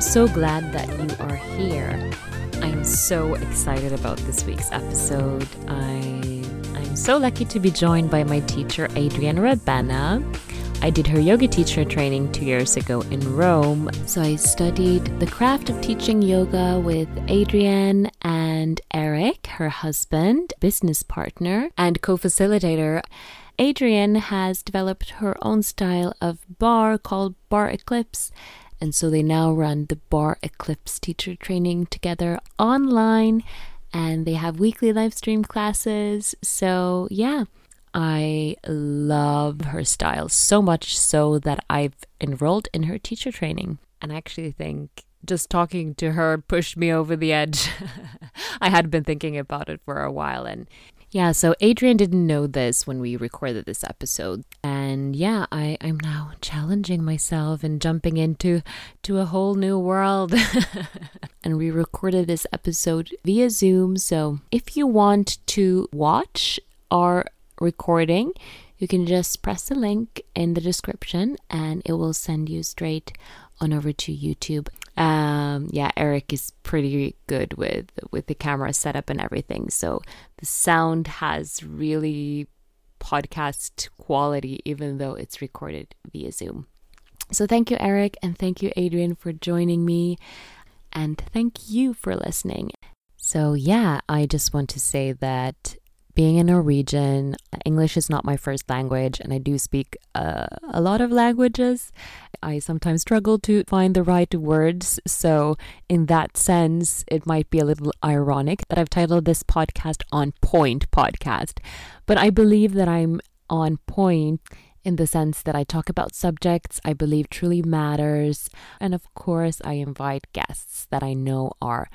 I'm so glad that you are here. I'm so excited about this week's episode. I I'm so lucky to be joined by my teacher Adrienne Rabana. I did her yoga teacher training two years ago in Rome. So I studied the craft of teaching yoga with Adrienne and Eric, her husband, business partner, and co facilitator. Adrienne has developed her own style of bar called Barre Eclipse. And so they now run the Barre Eclipse teacher training together online and they have weekly live stream classes. So, yeah, I love her style so much so that I've enrolled in her teacher training. And I actually think just talking to her pushed me over the edge. I had been thinking about it for a while and yeah, so Adrienne didn't know this when we recorded this episode. And yeah, I, I'm now challenging myself and jumping into to a whole new world. and we recorded this episode via Zoom. So if you want to watch our recording, you can just press the link in the description and it will send you straight on over to YouTube. Um, yeah, Eric is pretty good with with the camera setup and everything, so the sound has really podcast quality, even though it's recorded via Zoom. So thank you, Eric, and thank you, Adrienne, for joining me, and thank you for listening. So yeah, I just want to say that being a Norwegian, English is not my first language, and I do speak uh, a lot of languages. I sometimes struggle to find the right words. So, in that sense, it might be a little ironic that I've titled this podcast On Point Podcast. But I believe that I'm on point in the sense that I talk about subjects I believe truly matters. And of course, I invite guests that I know are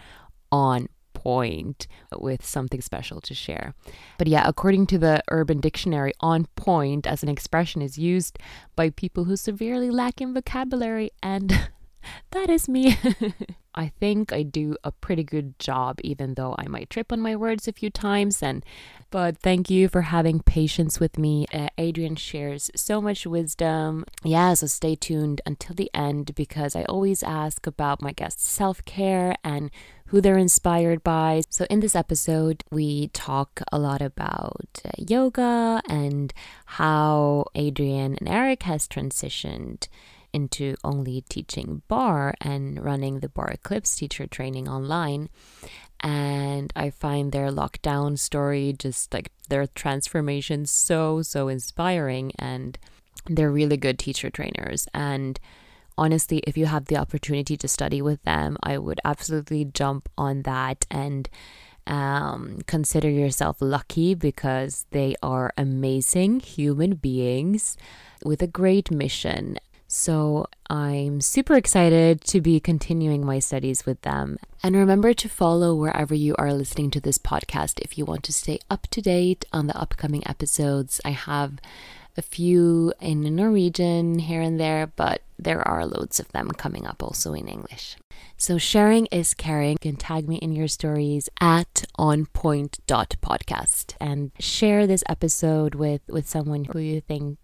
on point with something special to share. But yeah, according to the Urban Dictionary, on point as an expression is used by people who severely lack in vocabulary, and that is me. I think I do a pretty good job, even though I might trip on my words a few times. And but thank you for having patience with me. Uh, Adrienne shares so much wisdom. Yeah, so stay tuned until the end because I always ask about my guests' self care and who they're inspired by. So, in this episode, we talk a lot about uh, yoga and how Adrienne and Eric has transitioned into only teaching bar and running the Barre eclipse teacher training online. And i find their lockdown story just like their transformation so so inspiring. And they're really good teacher trainers. And honestly if you have the opportunity to study with them i would absolutely jump on that and um, consider yourself lucky because they are amazing human beings with a great mission so I'm super excited to be continuing my studies with them. And remember to follow wherever you are listening to this podcast if you want to stay up to date on the upcoming episodes. I have a few in Norwegian here and there, but there are loads of them coming up also in English. So sharing is caring. You can tag me in your stories at onpoint.podcast and share this episode with, with someone who you think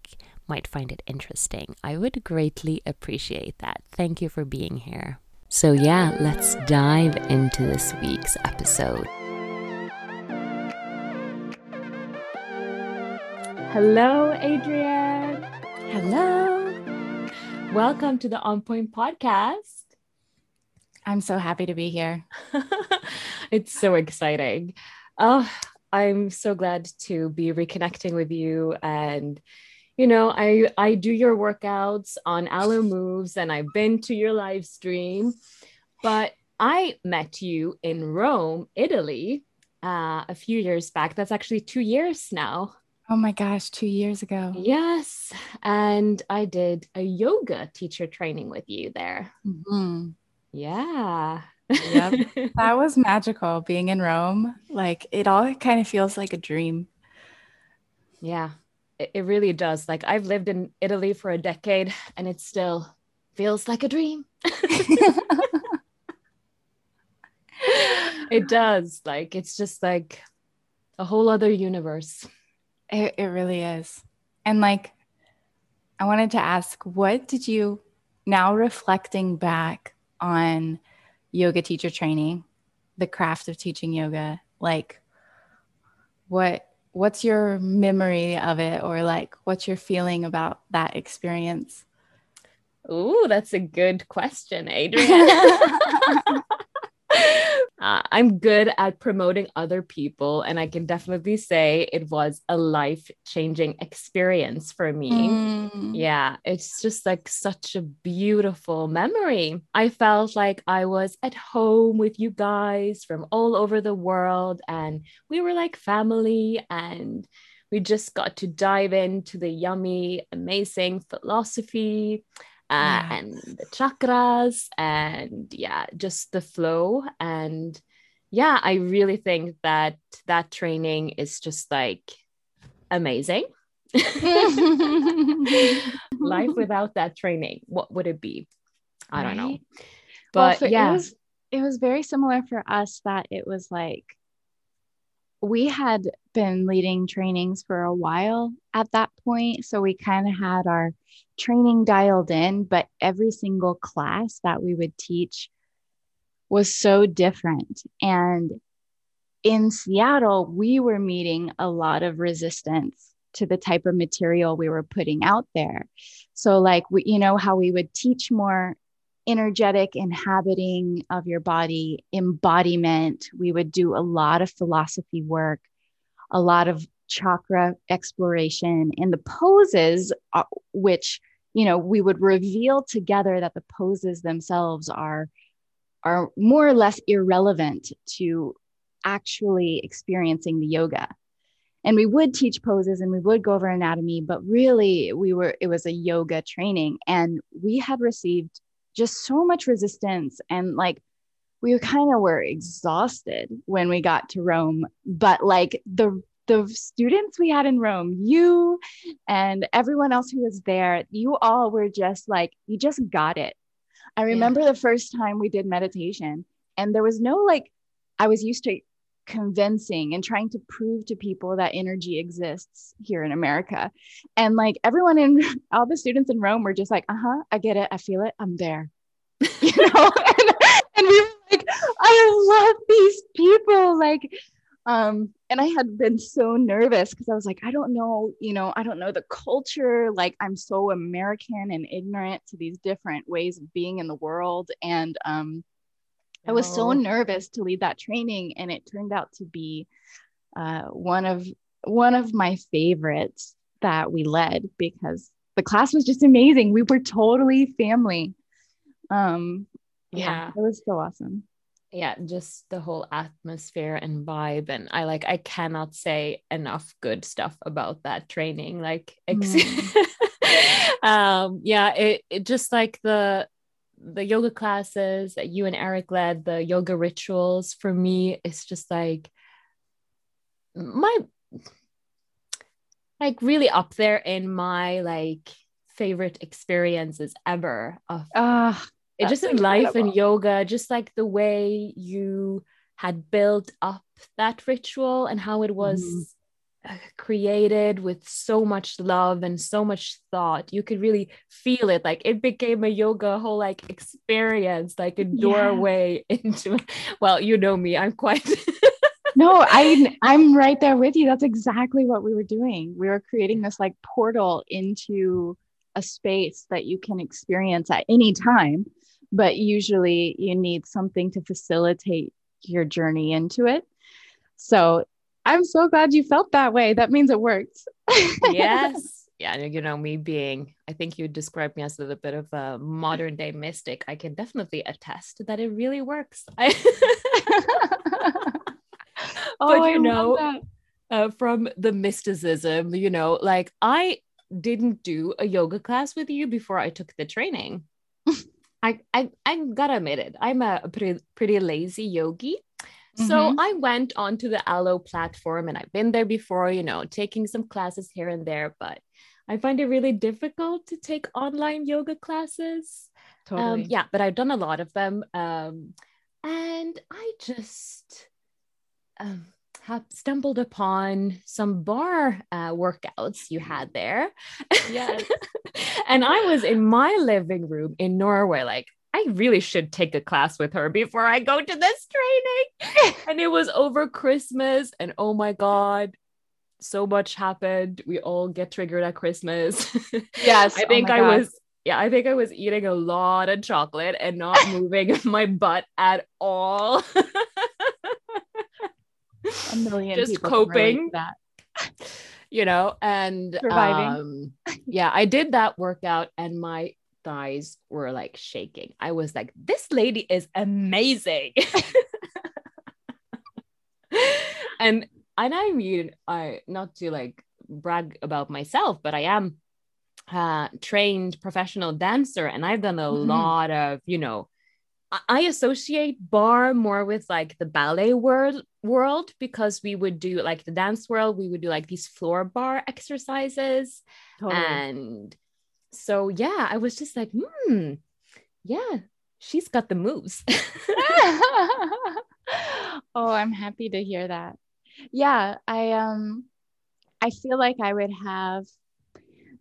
might find it interesting. I would greatly appreciate that. Thank you for being here. So, yeah, let's dive into this week's episode. Hello, Adrienne. Hello. Welcome to the On Point podcast. I'm so happy to be here. it's so exciting. Oh, I'm so glad to be reconnecting with you and you know, I I do your workouts on Alo Moves and I've been to your live stream, but I met you in Rome, Italy, uh, a few years back. That's actually two years now. Oh my gosh, two years ago. Yes. And I did a yoga teacher training with you there. Mm-hmm. Yeah. Yep. that was magical being in Rome. Like it all kind of feels like a dream. Yeah it really does. Like I've lived in Italy for a decade and it still feels like a dream. it does. Like it's just like a whole other universe. It, it really is. And like, I wanted to ask, what did you, now reflecting back on yoga teacher training, the craft of teaching yoga, like, what what's your memory of it or like what's your feeling about that experience Ooh, that's a good question, Adrienne. Uh, I'm good at promoting other people, and I can definitely say it was a life changing experience for me. Mm. Yeah, it's just like such a beautiful memory. I felt like I was at home with you guys from all over the world, and we were like family, and we just got to dive into the yummy, amazing philosophy uh, and the chakras and yeah just the flow. And yeah i really think that that training is just like amazing. Life without that training what would it be? I right? don't know. But well, yeah it was, it was very similar for us that it was like we had been leading trainings for a while at that point. So we kind of had our training dialed in, but every single class that we would teach was so different. And in Seattle, we were meeting a lot of resistance to the type of material we were putting out there. So, like, we, you know, how we would teach more energetic inhabiting of your body, embodiment. We would do a lot of philosophy work, a lot of chakra exploration, and the poses, uh, which you know we would reveal together that the poses themselves are are more or less irrelevant to actually experiencing the yoga and we would teach poses and we would go over anatomy but really we were it was a yoga training and we had received just so much resistance and like we kind of were exhausted when we got to Rome but like the the students we had in Rome you and everyone else who was there you all were just like you just got it I remember yeah. the first time we did meditation and there was no like I was used to convincing and trying to prove to people that energy exists here in America. And like everyone in all the students in Rome were just like, uh huh, I get it. I feel it. I'm there. You know? and, and we were like, I love these people. Like, um, and I had been so nervous because I was like, I don't know, you know, I don't know the culture. Like, I'm so American and ignorant to these different ways of being in the world. And um, I was so nervous to lead that training, and it turned out to be uh, one of one of my favorites that we led because the class was just amazing. We were totally family. Um, yeah, yeah it was so awesome. Yeah, just the whole atmosphere and vibe, and I like I cannot say enough good stuff about that training. Like, ex- mm. um, yeah, it, it just like the the yoga classes that you and Eric led, the yoga rituals for me, it's just like my like really up there in my like favorite experiences ever of uh, it just in life and yoga, just like the way you had built up that ritual and how it was mm-hmm Uh, created with so much love and so much thought. You could really feel it. Like it became a yoga whole like experience like a doorway yeah. into well you know me i'm quite no i i'm right there with you. That's exactly what we were doing. We were creating this like portal into a space that you can experience at any time but usually you need something to facilitate your journey into it. So I'm so glad you felt that way. That means it worked. yes. Yeah, you know, me being, I think you described me as a little bit of a modern day mystic. I can definitely attest that it really works. I- oh, but you know, uh, from the mysticism, you know, like I didn't do a yoga class with you before I took the training. I, I I gotta admit it. I'm a pretty pretty lazy yogi. Mm-hmm. So I went onto the Alo platform and I've been there before, you know, taking some classes here and there, but I find it really difficult to take online yoga classes. Um, totally. Um, yeah, but I've done a lot of them. Um, and I just, um, have stumbled upon some bar uh, workouts you had there. Yes. and I was in my living room in Norway, like, I really should take a class with her before I go to this training. and it was over Christmas. And oh my God, so much happened. We all get triggered at Christmas. Yes. I think oh I God. was, yeah, I think I was eating a lot of chocolate and not moving my butt at all. a million just coping that you know and surviving um, yeah i did that workout and my thighs were like shaking i was like this lady is amazing and and i mean i not to like brag about myself but i am uh trained professional dancer and i've done a mm-hmm. lot of you know I associate bar more with like the ballet world world because we would do like the dance world, we would do like these floor bar exercises. Totally. And so yeah, I was just like, hmm, yeah, she's got the moves. oh, I'm happy to hear that. Yeah, I um I feel like I would have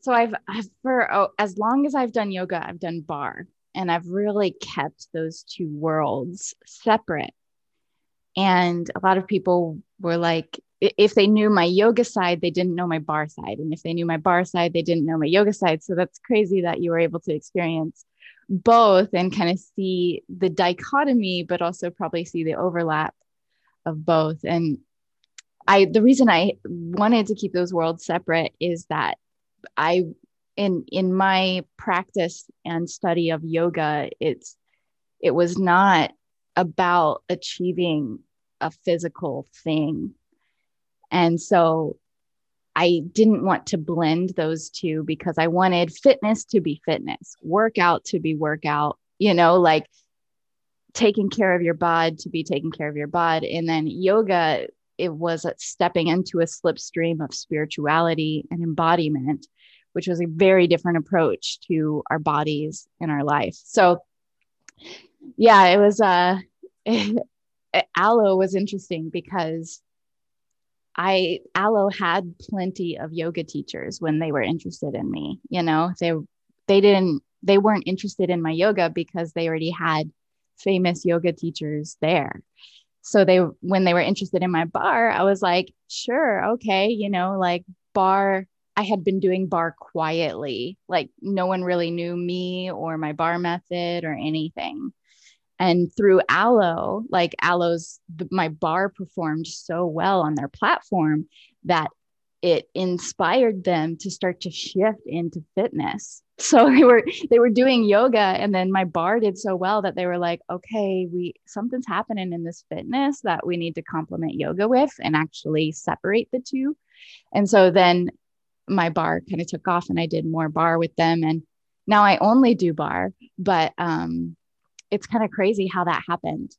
so I've, I've for oh, as long as I've done yoga, I've done bar and I've really kept those two worlds separate. And a lot of people were like, if they knew my yoga side, they didn't know my bar side. And if they knew my bar side, they didn't know my yoga side. So that's crazy that you were able to experience both and kind of see the dichotomy, but also probably see the overlap of both. And I, the reason I wanted to keep those worlds separate is that I in in my practice and study of yoga it's it was not about achieving a physical thing and so i didn't want to blend those two because i wanted fitness to be fitness workout to be workout you know like taking care of your bod to be taking care of your bod and then yoga it was stepping into a slipstream of spirituality and embodiment which was a very different approach to our bodies and our life. So, yeah, it was uh, Alo was interesting because I Alo had plenty of yoga teachers when they were interested in me. You know, they they didn't they weren't interested in my yoga because they already had famous yoga teachers there. So they when they were interested in my bar, I was like, sure, okay, you know, like bar I had been doing bar quietly. Like no one really knew me or my bar method or anything. And through Alo, like Alo's, my bar performed so well on their platform that it inspired them to start to shift into fitness. So they were they were doing yoga and then my bar did so well that they were like, okay, we something's happening in this fitness that we need to complement yoga with and actually separate the two. And so then my bar kind of took off and I did more bar with them. And now I only do bar, but um, it's kind of crazy how that happened.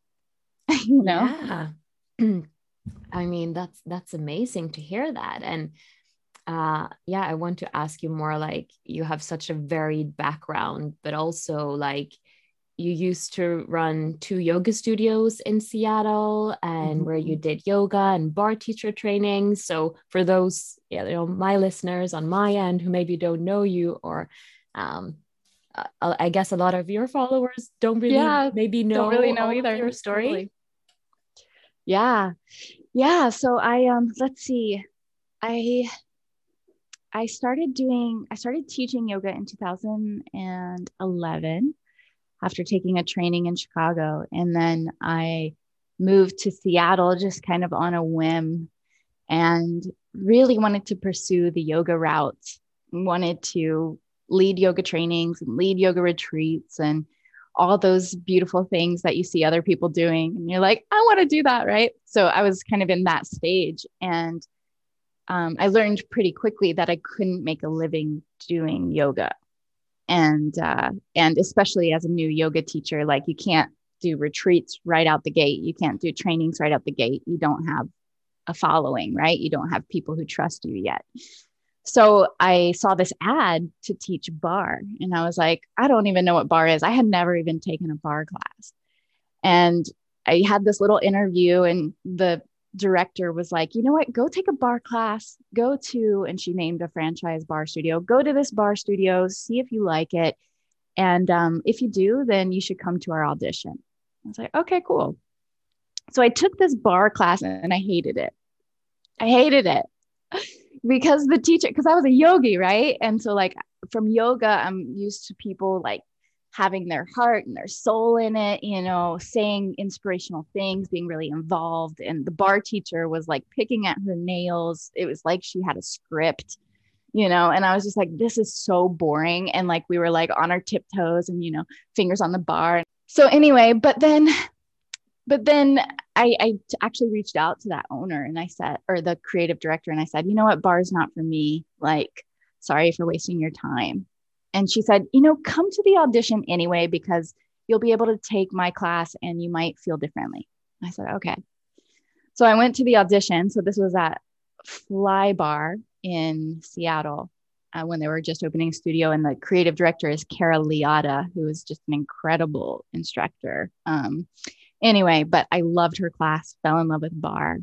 you know? Yeah. I mean, that's that's amazing to hear that. And uh yeah, I want to ask you more like you have such a varied background, but also like you used to run two yoga studios in Seattle and mm-hmm. where you did yoga and bar teacher training. So for those, you know, my listeners on my end who maybe don't know you or um, I guess a lot of your followers don't really yeah, maybe know, don't really know either your story. Totally. Yeah. Yeah. So I um let's see. I I started doing I started teaching yoga in 2011 after taking a training in Chicago. And then I moved to Seattle just kind of on a whim and really wanted to pursue the yoga route, wanted to lead yoga trainings and lead yoga retreats and all those beautiful things that you see other people doing. And you're like, I want to do that. Right. So I was kind of in that stage. And um, I learned pretty quickly that I couldn't make a living doing yoga and uh, and especially as a new yoga teacher like you can't do retreats right out the gate you can't do trainings right out the gate you don't have a following right you don't have people who trust you yet so i saw this ad to teach bar, and i was like i don't even know what bar is i had never even taken a bar class and i had this little interview and the director was like, you know what, go take a bar class, go to, and she named a franchise bar studio, go to this bar studio, see if you like it. And um, if you do, then you should come to our audition. I was like, okay, cool. So I took this bar class and I hated it. I hated it because the teacher, because I was a yogi, right? And so, like, from yoga, I'm used to people like having their heart and their soul in it, you know, saying inspirational things, being really involved. And the bar teacher was like picking at her nails. It was like she had a script, you know, and I was just like, this is so boring. And like we were like on our tiptoes and, you know, fingers on the bar. So anyway, but then, but then I, I actually reached out to that owner and I said, or the creative director, and I said, you know what, barre is not for me. Like, sorry for wasting your time and she said, you know, come to the audition anyway, because you'll be able to take my class and you might feel differently. I said, okay. So I went to the audition. So this was at Flybarre in Seattle uh, when they were just opening studio. And the creative director is Kara Liotta, who is just an incredible instructor. Um, anyway, but I loved her class, fell in love with bar.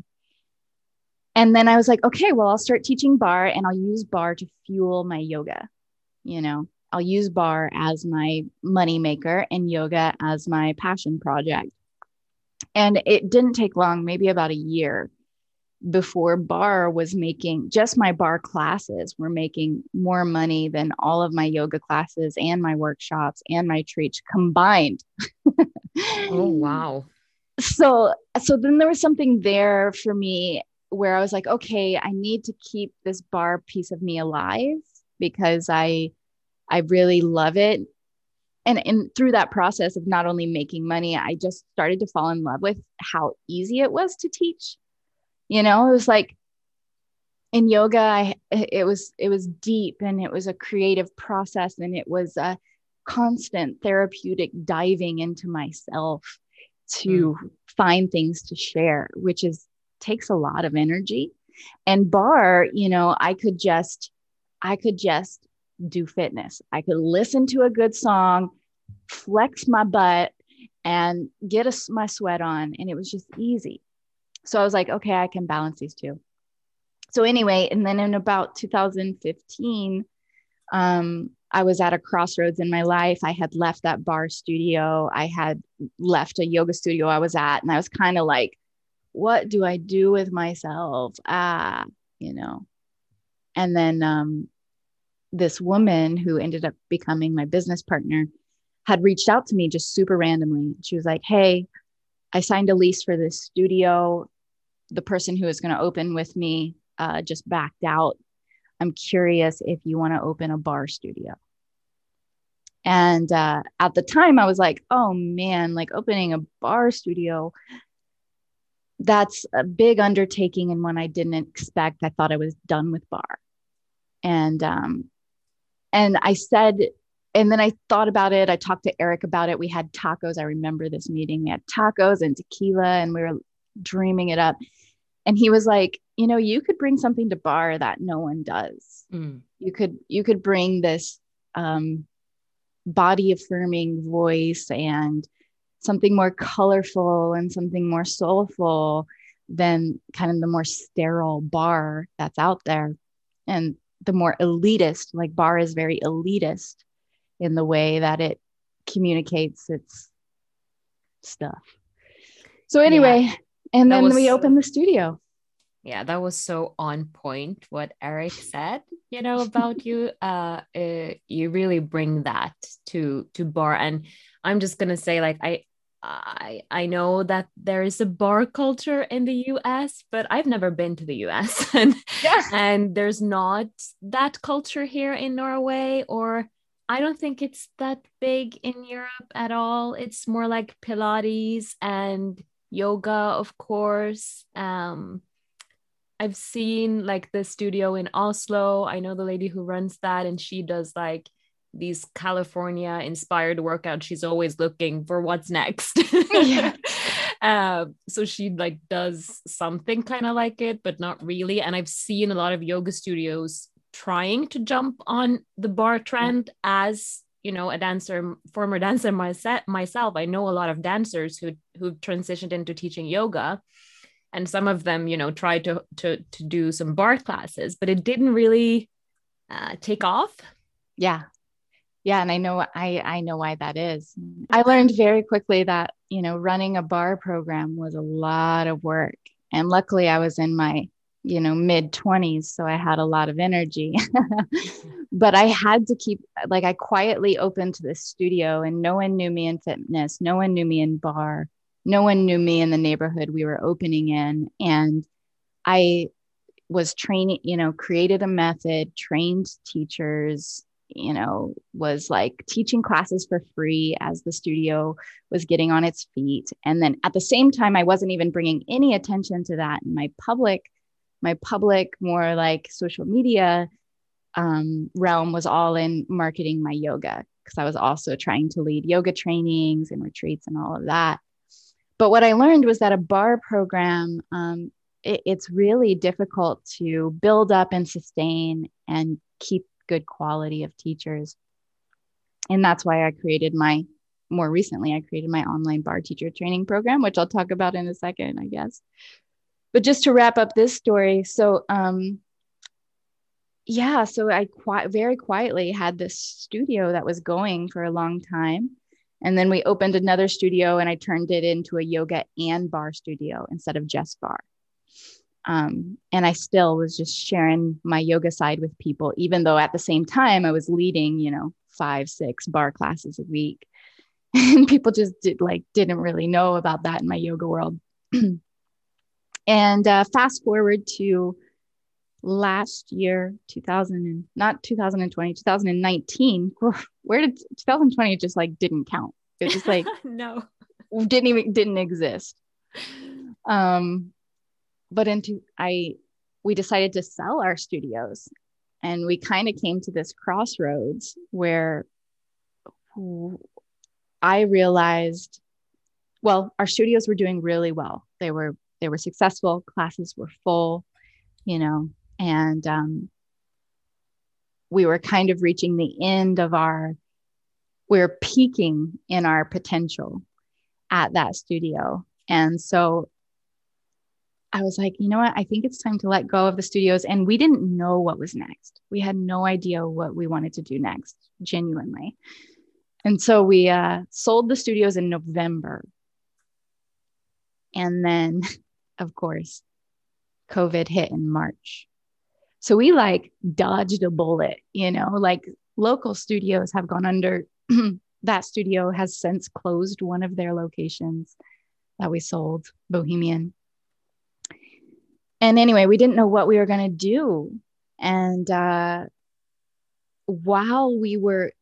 And then I was like, okay, well, I'll start teaching bar and I'll use bar to fuel my yoga, you know, I'll use bar as my money maker and yoga as my passion project. And it didn't take long, maybe about a year before bar was making just my bar classes were making more money than all of my yoga classes and my workshops and my treats combined. oh wow. So so then there was something there for me where I was like, okay, I need to keep this bar piece of me alive because I I really love it. And, and through that process of not only making money, I just started to fall in love with how easy it was to teach. You know, it was like in yoga, I, it was it was deep and it was a creative process and it was a constant therapeutic diving into myself to mm. find things to share, which is takes a lot of energy. And bar you know, I could just I could just do fitness. I could listen to a good song, flex my butt, and get a, my sweat on. And it was just easy. So I was like, okay, I can balance these two. So, anyway, and then in about 2015, um, I was at a crossroads in my life. I had left that bar studio. I had left a yoga studio I was at, and I was kind of like, what do I do with myself? Ah, you know. And then um, this woman who ended up becoming my business partner had reached out to me just super randomly. She was like, Hey, I signed a lease for this studio. The person who is going to open with me uh, just backed out. I'm curious if you want to open a bar studio. And uh, at the time, I was like, oh man, like opening a bar studio, that's a big undertaking and one I didn't expect. I thought I was done with bar. And um, and I said, and then I thought about it. I talked to Eric about it. We had tacos. I remember this meeting. We had tacos and tequila, and we were dreaming it up. And he was like, you know, you could bring something to bar that no one does. Mm. You could you could bring this um, body affirming voice and something more colorful and something more soulful than kind of the more sterile bar that's out there. And the more elitist, like bar is very elitist in the way that it communicates its stuff. So anyway, yeah, and then we opened the studio. Yeah, that was so on point what Eric said, you know, about you. Uh, uh you really bring that to to bar and I'm just going to say like I I I know that there is a bar culture in the US, but I've never been to the US and yeah. and there's not that culture here in Norway or I don't think it's that big in Europe at all. It's more like pilates and yoga, of course. Um I've seen like the studio in Oslo. I know the lady who runs that and she does like these California inspired workouts. She's always looking for what's next. yeah. uh, so she like does something kind of like it, but not really. And I've seen a lot of yoga studios trying to jump on the bar trend as you know a dancer former dancer myself myself. I know a lot of dancers who who transitioned into teaching yoga and some of them you know tried to to to do some bar classes but it didn't really uh, take off. Yeah. Yeah and i know i i know why that is. I learned very quickly that you know running a bar program was a lot of work and luckily i was in my you know mid 20s so i had a lot of energy. Mm-hmm. But i had to keep like i quietly opened to this studio and no one knew me in fitness no one knew me in bar no one knew me in the neighborhood we were opening in and i was training you know created a method trained teachers you know was like teaching classes for free as the studio was getting on its feet. And then at the same time i wasn't even bringing any attention to that in my public my public, more like social media um, realm was all in marketing my yoga because I was also trying to lead yoga trainings and retreats and all of that. But what I learned was that a bar program, um, it, it's really difficult to build up and sustain and keep good quality of teachers. And that's why I created my, more recently, I created my online bar teacher training program, which I'll talk about in a second, I guess but just to wrap up this story so um yeah so i quite very quietly had this studio that was going for a long time. And then we opened another studio and i turned it into a yoga and bar studio instead of just bar. Um, and i still was just sharing my yoga side with people even though at the same time i was leading you know five six bar classes a week. And people just did like didn't really know about that in my yoga world And uh, fast forward to last year, 2000 and not 2020, 2019. Where did 2020 just like didn't count? It just like no, didn't even didn't exist. Um, but into I we decided to sell our studios, and we kind of came to this crossroads where I realized, well, our studios were doing really well. They were they were successful classes were full you know and um, we were kind of reaching the end of our we we're peaking in our potential at that studio. And so i was like you know what? I think it's time to let go of the studios. And we didn't know what was next. We had no idea what we wanted to do next genuinely. And so we uh, sold the studios in november. And then of course, COVID hit in March. So we like dodged a bullet, you know, like local studios have gone under. that studio has since closed one of their locations that we sold, Bohemian. And anyway, we didn't know what we were going to do. And uh, while we were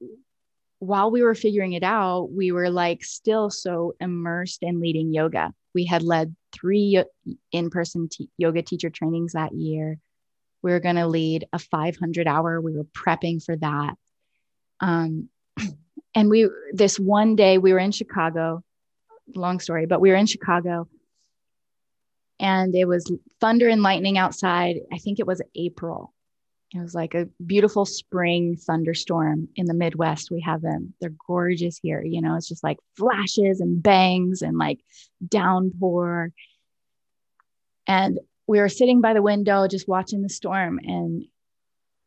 while we were figuring it out, we were like still so immersed in leading yoga. We had led three in person yoga teacher trainings that year. We were going to lead a 500 hour. We were prepping for that. Um, and we, this one day, we were in Chicago, long story, but we were in Chicago and it was thunder and lightning outside. I think it was April. It was like a beautiful spring thunderstorm in the Midwest. We have them. They're gorgeous here. You know, it's just like flashes and bangs and like downpour. And we were sitting by the window just watching the storm. And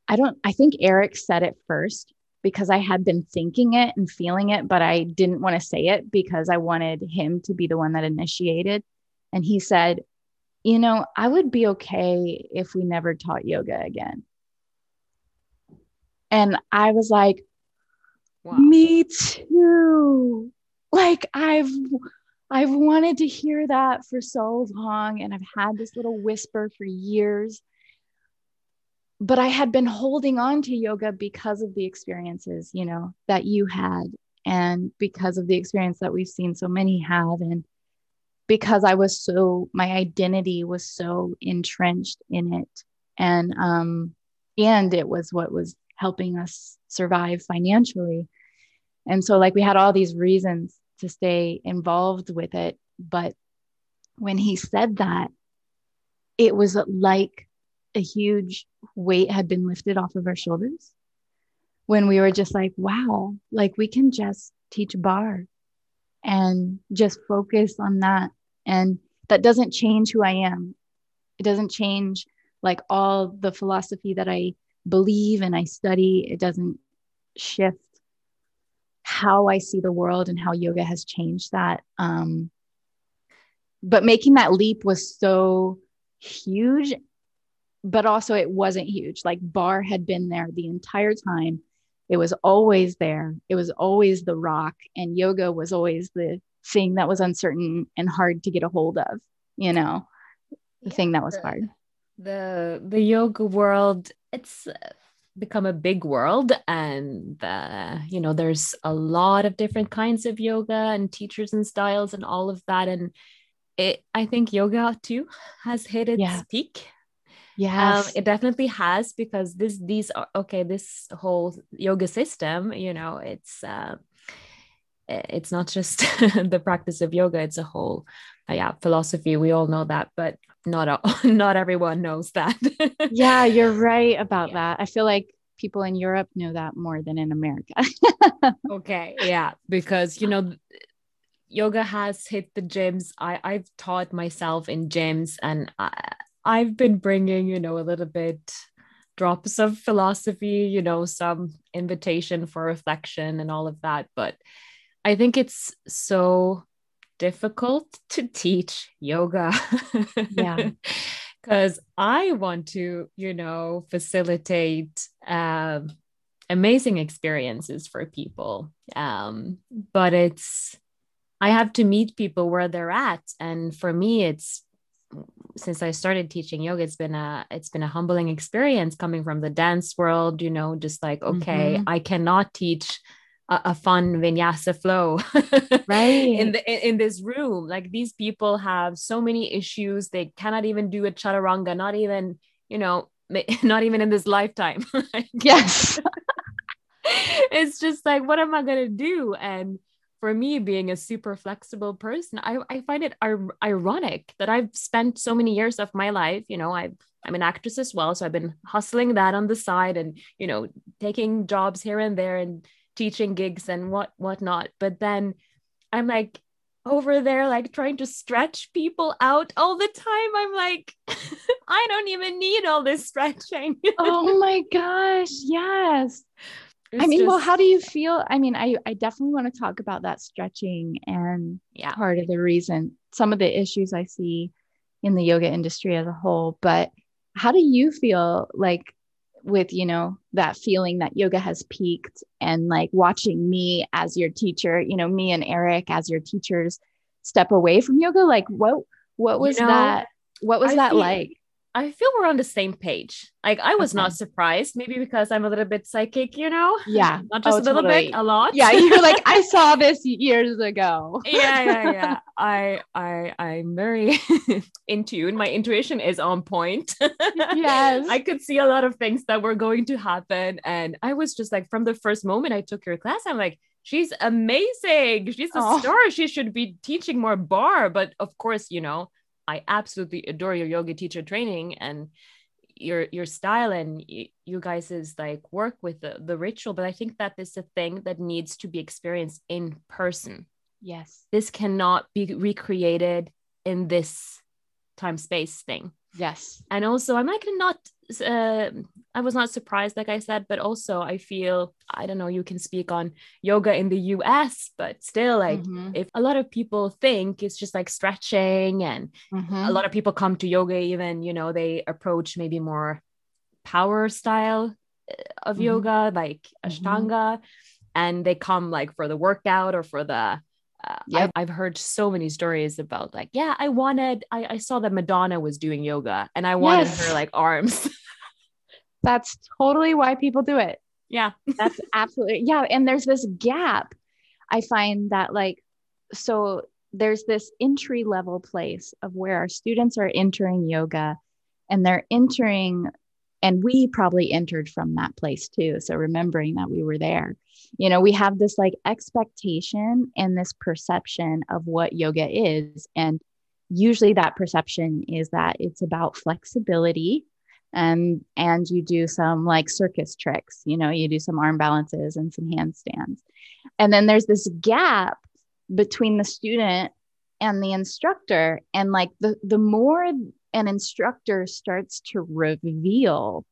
I don't, I think Eric said it first because I had been thinking it and feeling it, but I didn't want to say it because I wanted him to be the one that initiated. And he said, You know, I would be okay if we never taught yoga again. And I was like, wow. me too. Like I've I've wanted to hear that for so long and I've had this little whisper for years. But I had been holding on to yoga because of the experiences, you know, that you had and because of the experience that we've seen so many have and because I was so my identity was so entrenched in it and um and it was what was helping us survive financially. And so, like, we had all these reasons to stay involved with it. But when he said that, it was like a huge weight had been lifted off of our shoulders when we were just like, wow, like we can just teach bar and just focus on that. And that doesn't change who I am. It doesn't change like all the philosophy that I believe and I study. It doesn't shift how I see the world and how yoga has changed that. Um, but making that leap was so huge, but also it wasn't huge. Like bar had been there the entire time. It was always there. It was always the rock, and yoga was always the thing that was uncertain and hard to get a hold of, you know, the yeah, thing that was the, hard. The the yoga world, it's become a big world and uh, you know there's a lot of different kinds of yoga and teachers and styles and all of that and it i think yoga too has hit its yeah. peak Yes. Um, it definitely has because this these are okay, this whole yoga system, you know, it's uh it's not just the practice of yoga, it's a whole uh, yeah, philosophy. We all know that, but not all, not everyone knows that. yeah, you're right about yeah. that. I feel like people in Europe know that more than in America. okay, yeah, because you know yoga has hit the gyms. I I've taught myself in gyms and I, I've been bringing, you know, a little bit drops of philosophy, you know, some invitation for reflection and all of that, but I think it's so difficult to teach yoga. yeah. Because I want to, you know, facilitate um, amazing experiences for people. Um, but it's, I have to meet people where they're at. And for me, it's, since I started teaching yoga, it's been a it's been a humbling experience coming from the dance world, you know, just like, okay, mm-hmm. I cannot teach a, a fun vinyasa flow right. in the in, in this room. Like these people have so many issues. They cannot even do a chaturanga not even you know not even in this lifetime. Yes. It's just like what am i going to do? And for me being a super flexible person i, I find it ir- ironic that i've spent so many years of my life you know i've i'm an actress as well so i've been hustling that on the side and you know taking jobs here and there and teaching gigs and what whatnot. But then I'm like over there, like trying to stretch people out all the time. I'm like, I don't even need all this stretching. oh my gosh. Yes. It's I mean, just, well, how do you feel? I mean, I, I definitely want to talk about that stretching and yeah. part of the reason, some of the issues I see in the yoga industry as a whole. But how do you feel like with you know that feeling that yoga has peaked and like watching me as your teacher you know me and eric as your teachers step away from yoga like what what was you know, that what was I that feel, like I feel we're on the same page. Like I was okay. not surprised, maybe because I'm a little bit psychic, you know? Yeah. Not oh, just oh, a little totally. bit, a lot. Yeah. You're like, I saw this years ago. yeah, yeah, yeah. I I I'm very in tune. My intuition is on point. yes. I could see a lot of things that were going to happen. And I was just like, from the first moment I took your class, I'm like, she's amazing. She's a oh. star. She should be teaching more bar. But of course, you know, I absolutely adore your yoga teacher training and your your style and you guys is like work with the, the ritual but i think that this is a thing that needs to be experienced in person. Yes. This cannot be recreated in this time space thing. Yes. And also i'm like not uh, I was not surprised, like I said, but also I feel I don't know. You can speak on yoga in the U.S., but still, like mm-hmm. if a lot of people think it's just like stretching, and mm-hmm. a lot of people come to yoga, even you know they approach maybe more power style uh, of mm-hmm. yoga, like mm-hmm. Ashtanga, and they come like for the workout or for the uh, yep. I've, I've, heard so many stories about like yeah i wanted I, I saw that madonna was doing yoga and i wanted yes. her like arms that's totally why people do it yeah that's absolutely yeah and there's this gap i find that like so there's this entry level place of where our students are entering yoga and they're entering and we probably entered from that place too. So remembering that we were there. You know we have this like expectation and this perception of what yoga is. And usually that perception is that it's about flexibility. And and you do some like circus tricks you know you do some arm balances and some handstands. And then there's this gap between the student and the instructor. And like the the more an instructor starts to reveal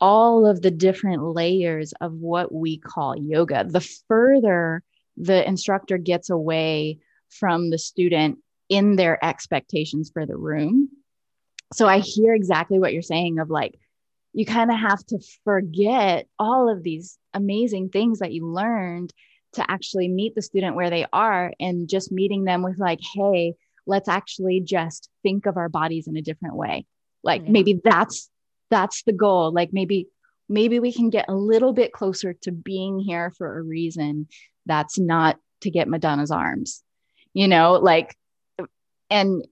all of the different layers of what we call yoga. The further the instructor gets away from the student in their expectations for the room. So i hear exactly what you're saying of like you kind of have to forget all of these amazing things that you learned to actually meet the student where they are and just meeting them with like hey let's actually just think of our bodies in a different way. Like yeah. maybe that's that's the goal. Like maybe maybe we can get a little bit closer to being here for a reason that's not to get madonna's arms you know like and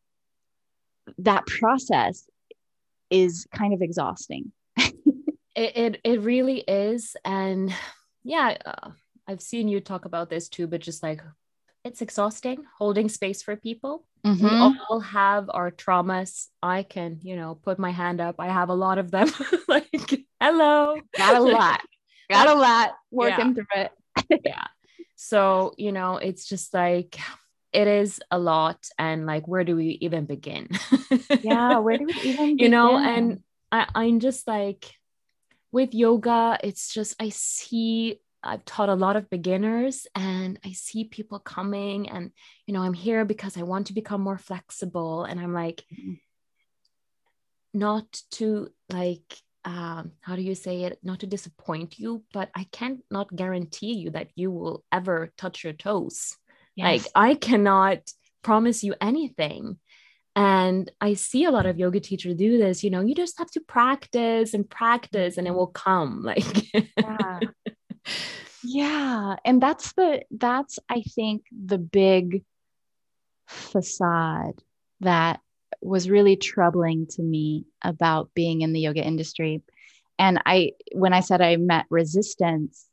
that process is kind of exhausting. It, it, it really is. And yeah uh, i've seen you talk about this too but just like it's exhausting holding space for people. Mm-hmm. we all have our traumas. I can you know put my hand up. I have a lot of them. Like hello. Got a lot. Got a lot working yeah. through it. Yeah. So you know it's just like it is a lot. And like where do we even begin? Yeah where do we even begin? you know and I, i'm just like with yoga it's just i see i've taught a lot of beginners and i see people coming and you know i'm here because i want to become more flexible and i'm like mm-hmm. not to like um, how do you say it not to disappoint you but i can't not guarantee you that you will ever touch your toes Yes. Like I cannot promise you anything. And I see a lot of yoga teachers do this, you know, you just have to practice and practice and it will come. Like yeah. Yeah. And that's the that's I think the big facade that was really troubling to me about being in the yoga industry. And I when I said I met resistance,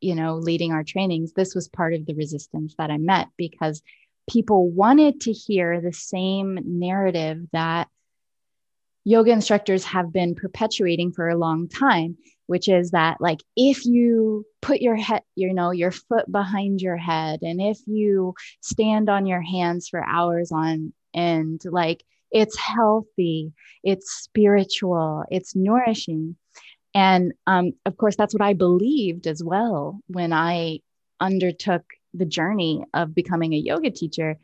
you know, leading our trainings, this was part of the resistance that I met because people wanted to hear the same narrative that yoga instructors have been perpetuating for a long time which is that like if you put your head you know your foot behind your head and if you stand on your hands for hours on end like it's healthy it's spiritual it's nourishing and um, of course, that's what I believed as well when I undertook the journey of becoming a yoga teacher.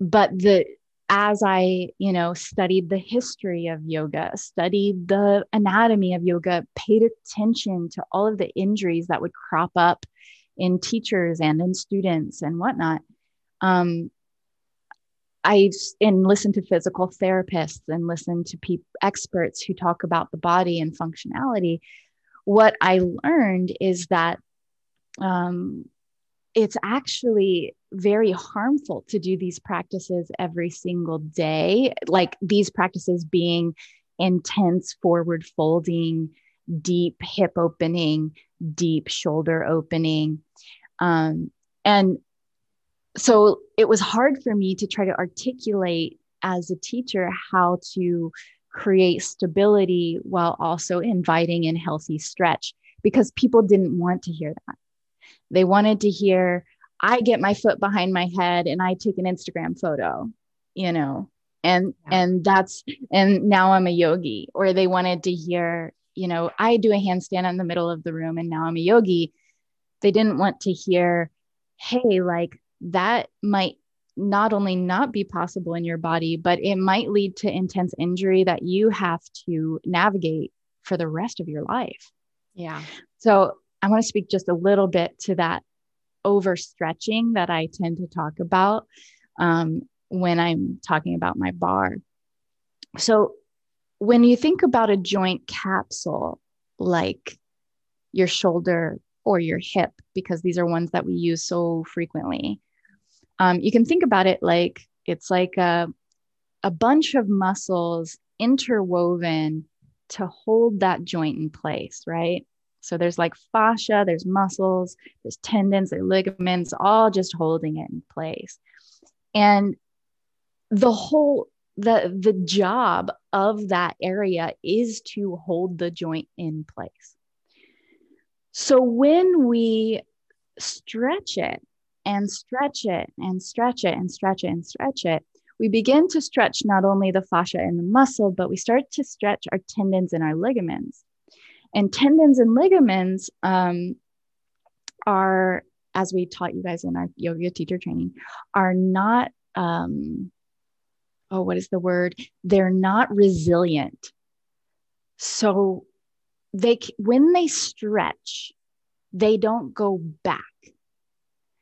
But the as I, you know, studied the history of yoga, studied the anatomy of yoga, paid attention to all of the injuries that would crop up in teachers and in students and whatnot. Um, I and listen to physical therapists and listen to pe- experts who talk about the body and functionality. What I learned is that um, it's actually very harmful to do these practices every single day, like these practices being intense forward folding, deep hip opening, deep shoulder opening. Um, and so it was hard for me to try to articulate as a teacher how to create stability while also inviting in healthy stretch because people didn't want to hear that. They wanted to hear, I get my foot behind my head and I take an Instagram photo, you know, and yeah. and that's and now I'm a yogi. Or they wanted to hear, you know, I do a handstand in the middle of the room and now I'm a yogi. They didn't want to hear, hey, like that might not only not be possible in your body, but it might lead to intense injury that you have to navigate for the rest of your life. Yeah. So I want to speak just a little bit to that overstretching that I tend to talk about um, when I'm talking about my barre. So when you think about a joint capsule, like your shoulder or your hip, because these are ones that we use so frequently, um, you can think about it like it's like a, a bunch of muscles interwoven to hold that joint in place, right? So there's like fascia, there's muscles, there's tendons, there's ligaments, all just holding it in place. And the whole the the job of that area is to hold the joint in place. So when we stretch it and stretch it and stretch it and stretch it and stretch it, we begin to stretch not only the fascia and the muscle, but we start to stretch our tendons and our ligaments. And tendons and ligaments um, are, as we taught you guys in our yoga teacher training, are not, um, oh, what is the word? They're not resilient. So they, when they stretch, they don't go back.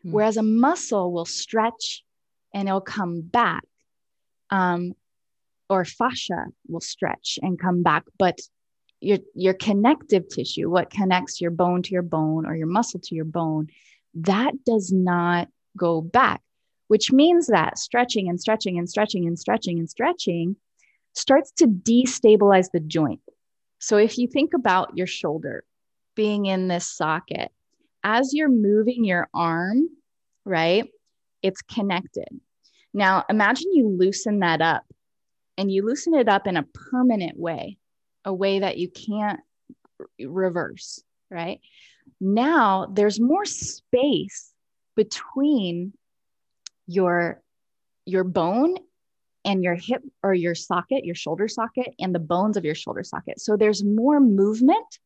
Hmm. Whereas a muscle will stretch and it'll come back. Um, or fascia will stretch and come back, but your your connective tissue, what connects your bone to your bone or your muscle to your bone, that does not go back, which means that stretching and stretching and stretching and stretching and stretching starts to destabilize the joint. So if you think about your shoulder being in this socket, as you're moving your arm, right, it's connected. Now imagine you loosen that up and you loosen it up in a permanent way a way that you can't reverse, right? Now there's more space between your your bone and your hip or your socket, your shoulder socket, and the bones of your shoulder socket. So there's more movement.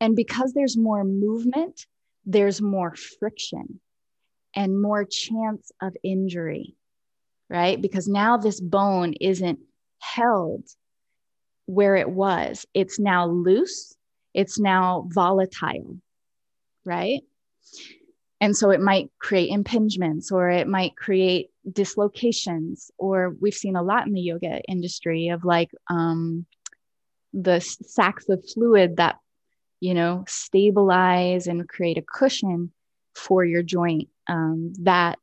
And because there's more movement, there's more friction and more chance of injury, right? Because now this bone isn't held where it was. It's now loose, it's now volatile, right? And so it might create impingements or it might create dislocations, or we've seen a lot in the yoga industry of like um, the sacs of fluid that, you know, stabilize and create a cushion for your joint um, that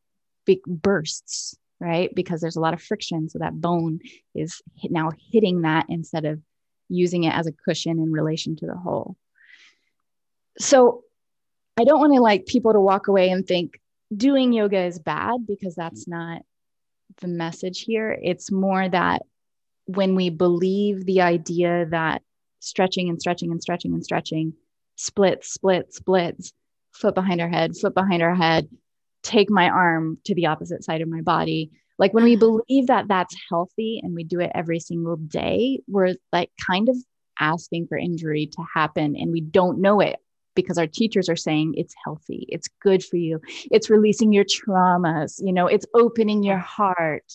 big bursts right? Because there's a lot of friction. So that bone is now hitting that instead of using it as a cushion in relation to the hole. So I don't want to like people to walk away and think doing yoga is bad because that's not the message here. It's more that when we believe the idea that stretching and stretching and stretching and stretching splits, splits, splits, foot behind our head, foot behind our head, take my arm to the opposite side of my body. Like when we ah. believe that that's healthy and we do it every single day, we're like kind of asking for injury to happen and we don't know it because our teachers are saying it's healthy, it's good for you, it's releasing your traumas, you know, it's opening your ah. heart.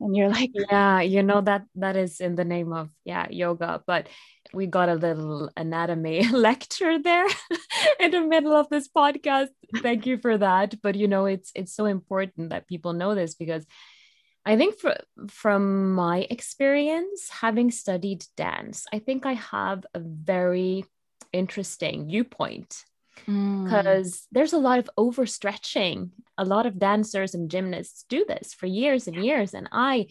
And you're like, yeah, you know that that is in the name of yeah, yoga, but we got a little anatomy lecture there in the middle of this podcast. Thank you for that. But you know it's it's so important that people know this because i think for, from my experience having studied dance i think i have a very interesting viewpoint because mm. there's a lot of overstretching. A lot of dancers and gymnasts do this for years and years and i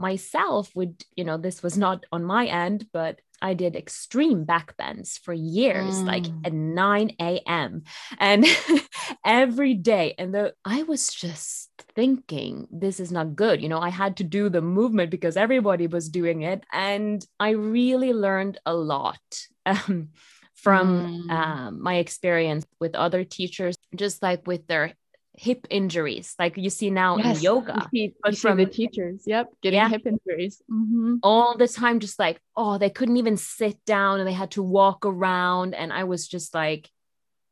myself would you know this was not on my end but I did extreme back bends for years, mm. like at 9 a.m. and every day. And the, I was just thinking, this is not good. You know, I had to do the movement because everybody was doing it. And I really learned a lot. Um, from mm. um, my experience with other teachers, just like with their hip injuries like you see now yes, in yoga you but from the teachers yep getting yeah, hip injuries mm-hmm. all the time just like oh they couldn't even sit down and they had to walk around and i was just like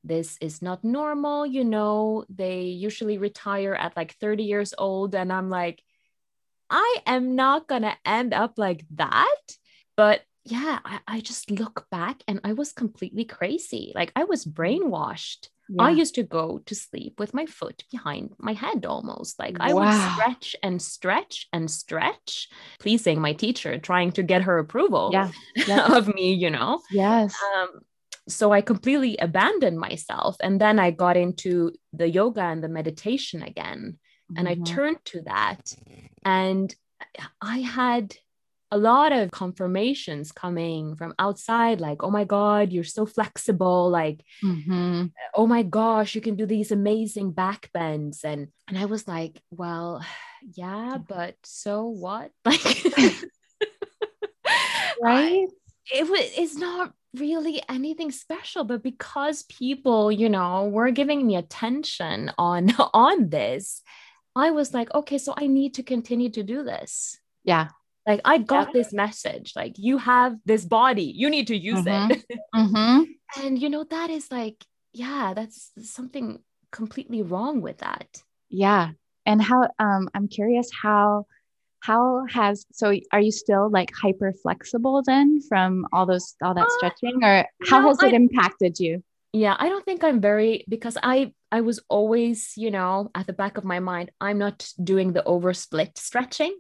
this is not normal you know they usually retire at like 30 years old and i'm like i am not gonna end up like that but yeah I, I just look back and i was completely crazy like i was brainwashed yeah. I used to go to sleep with my foot behind my head almost. Like I wow. would stretch and stretch and stretch, pleasing my teacher, trying to get her approval yeah. of me, you know? Yes. Um, so I completely abandoned myself. And then I got into the yoga and the meditation again. Mm-hmm. And I mm-hmm. turned to that. And I had a lot of confirmations coming from outside like oh my god you're so flexible like mm-hmm. oh my gosh you can do these amazing back bends. And and i was like well yeah but so what? Like right? I, it was it's not really anything special but because people you know were giving me attention on on this i was like okay so i need to continue to do this. Yeah like i got yeah. this message like you have this body. You need to use mm-hmm. it. Mm-hmm. and you know that is like yeah that's something completely wrong with that. Yeah. And how um i'm curious how how has so are you still like hyper flexible then from all those all that uh, stretching? Or how no, has it I, impacted you? Yeah i don't think i'm very because i i was always you know at the back of my mind i'm not doing the over split stretching.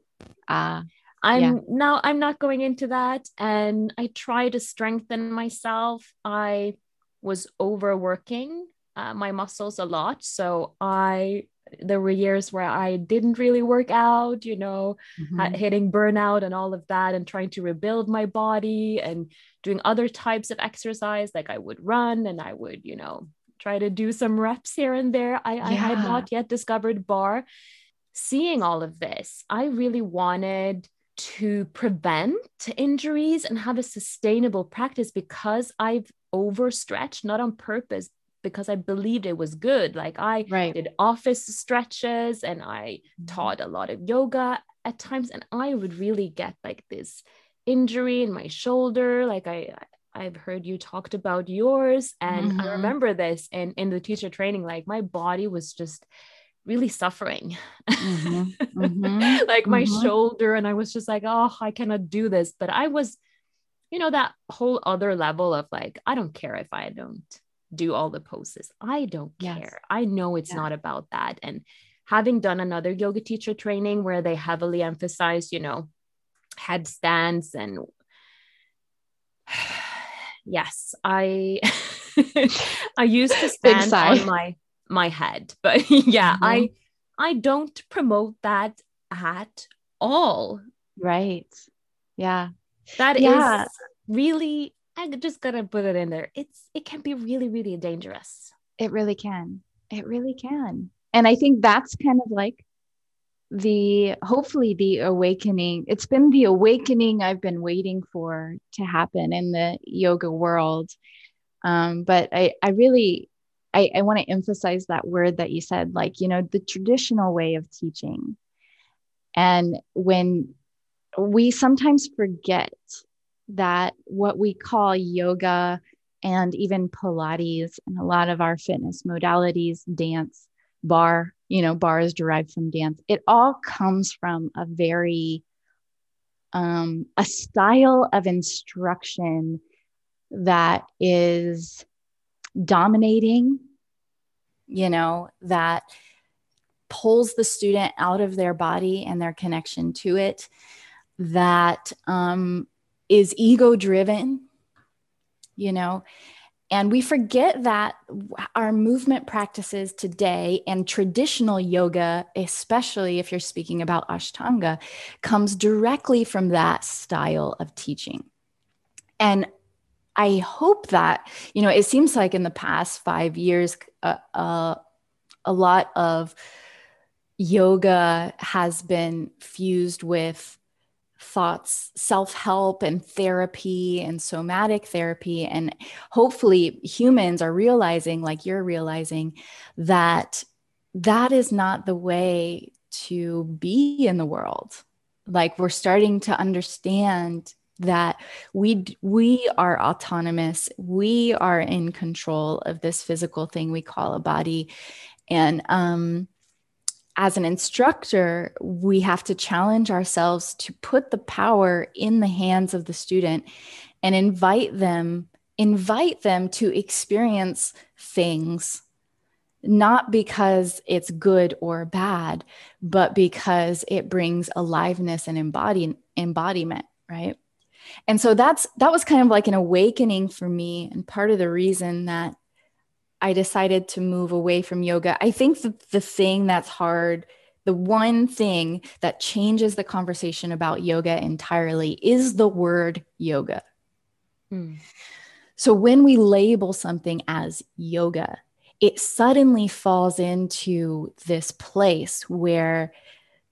Ah. uh, i'm yeah. now i'm not going into that and i try to strengthen myself i was overworking uh, my muscles a lot so i there were years where I didn't really work out, you know, mm-hmm. hitting burnout and all of that, and trying to rebuild my body and doing other types of exercise. Like I would run and I would, you know, try to do some reps here and there. I, yeah. I had not yet discovered barre. Seeing all of this, I really wanted to prevent injuries and have a sustainable practice because I've overstretched, not on purpose, because I believed it was good. Like I right. did office stretches and I mm-hmm. taught a lot of yoga at times, and I would really get like this injury in my shoulder. Like I, I've heard you talked about yours, and mm-hmm. I remember this in in the teacher training. Like my body was just really suffering mm-hmm. Mm-hmm. like my mm-hmm. shoulder and i was just like oh i cannot do this but i was you know that whole other level of like i don't care if i don't do all the poses. I don't yes. care. I know it's yeah. not about that. And having done another yoga teacher training where they heavily emphasize, you know, headstands and yes, I I used to stand on my my head, but yeah, mm-hmm. I I don't promote that at all. Right. Yeah. That yeah. is really I just gotta put it in there. It's it can be really, really dangerous. It really can. It really can. And I think that's kind of like the hopefully the awakening. It's been the awakening I've been waiting for to happen in the yoga world. Um, but I, I really I, I want to emphasize that word that you said, like, you know, the traditional way of teaching. And when we sometimes forget that what we call yoga and even Pilates and a lot of our fitness modalities, dance, barre, you know, barre is derived from dance. It all comes from a very, um, a style of instruction that is dominating, you know, that pulls the student out of their body and their connection to it, that um, is ego driven, you know, and we forget that our movement practices today and traditional yoga, especially if you're speaking about Ashtanga, comes directly from that style of teaching. And I hope that, you know, it seems like in the past five years, uh, uh, a lot of yoga has been fused with thoughts, self help and therapy and somatic therapy. And hopefully, humans are realizing, like you're realizing, that that is not the way to be in the world. Like we're starting to understand that we we are autonomous. We are in control of this physical thing we call a body. And um as an instructor, we have to challenge ourselves to put the power in the hands of the student and invite them invite them to experience things not because it's good or bad but because it brings aliveness and embody, embodiment right and so that's that was kind of like an awakening for me and part of the reason that I decided to move away from yoga. I think the, the thing that's hard, the one thing that changes the conversation about yoga entirely is the word yoga. Hmm. So when we label something as yoga, it suddenly falls into this place where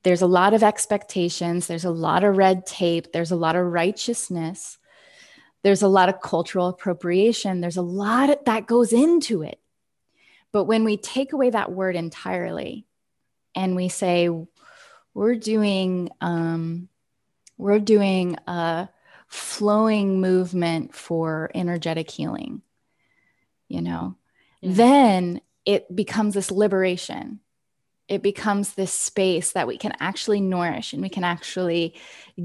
there's a lot of expectations, there's a lot of red tape, there's a lot of righteousness, there's a lot of cultural appropriation. There's a lot that goes into it. But when we take away that word entirely and we say, we're doing, um, we're doing a flowing movement for energetic healing, you know, yeah. then it becomes this liberation it becomes this space that we can actually nourish and we can actually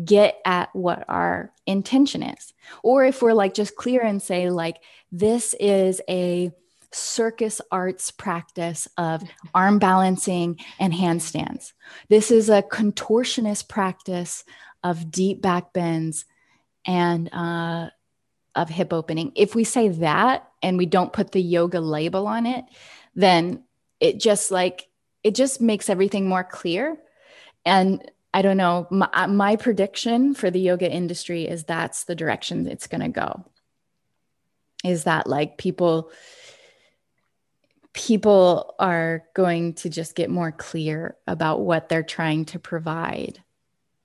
get at what our intention is. Or if we're like just clear and say like this is a circus arts practice of arm balancing and handstands. This is a contortionist practice of deep back bends and uh, of hip opening. If we say that and we don't put the yoga label on it then it just like it just makes everything more clear. And I don't know, my, uh, my prediction for the yoga industry is that's the direction it's going to go. Is that like people people are going to just get more clear about what they're trying to provide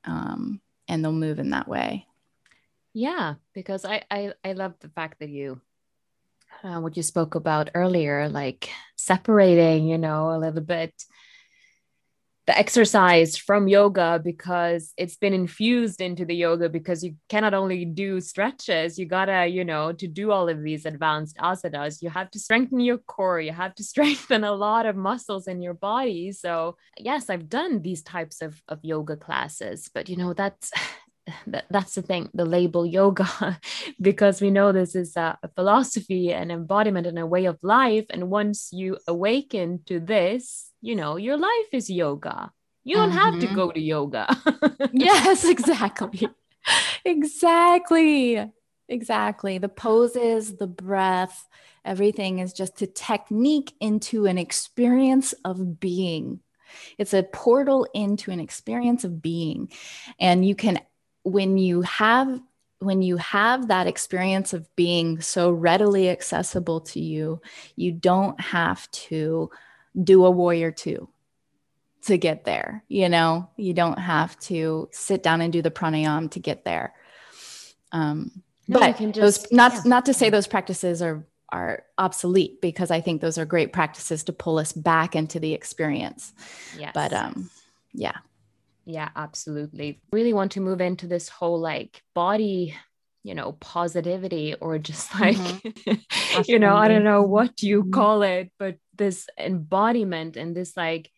um, and they'll move in that way yeah because i i, I love the fact that you uh, what you spoke about earlier, like separating, you know, a little bit the exercise from yoga because it's been infused into the yoga because you cannot only do stretches. You gotta you know to do all of these advanced asanas you have to strengthen your core you have to strengthen a lot of muscles in your body. So yes i've done these types of, of yoga classes but you know that's that, that's the thing the label yoga because we know this is a, a, philosophy an embodiment and a way of life and once you awaken to this you know your life is yoga. You don't mm-hmm. have to mm-hmm. go to yoga. Yes exactly. Exactly. Exactly. The poses the breath everything is just a technique into an experience of being. It's a portal into an experience of being. And you can when you have when you have that experience of being so readily accessible to you you don't have to do a warrior two to get there you know you don't have to sit down and do the pranayam to get there um, no, but just, those not yeah. not to say those practices are are obsolete because i think those are great practices to pull us back into the experience yes. but um yeah yeah, absolutely. Really want to move into this whole like body, you know, positivity or just like, mm-hmm. you know, I don't know what you mm-hmm. call it, but this embodiment and this like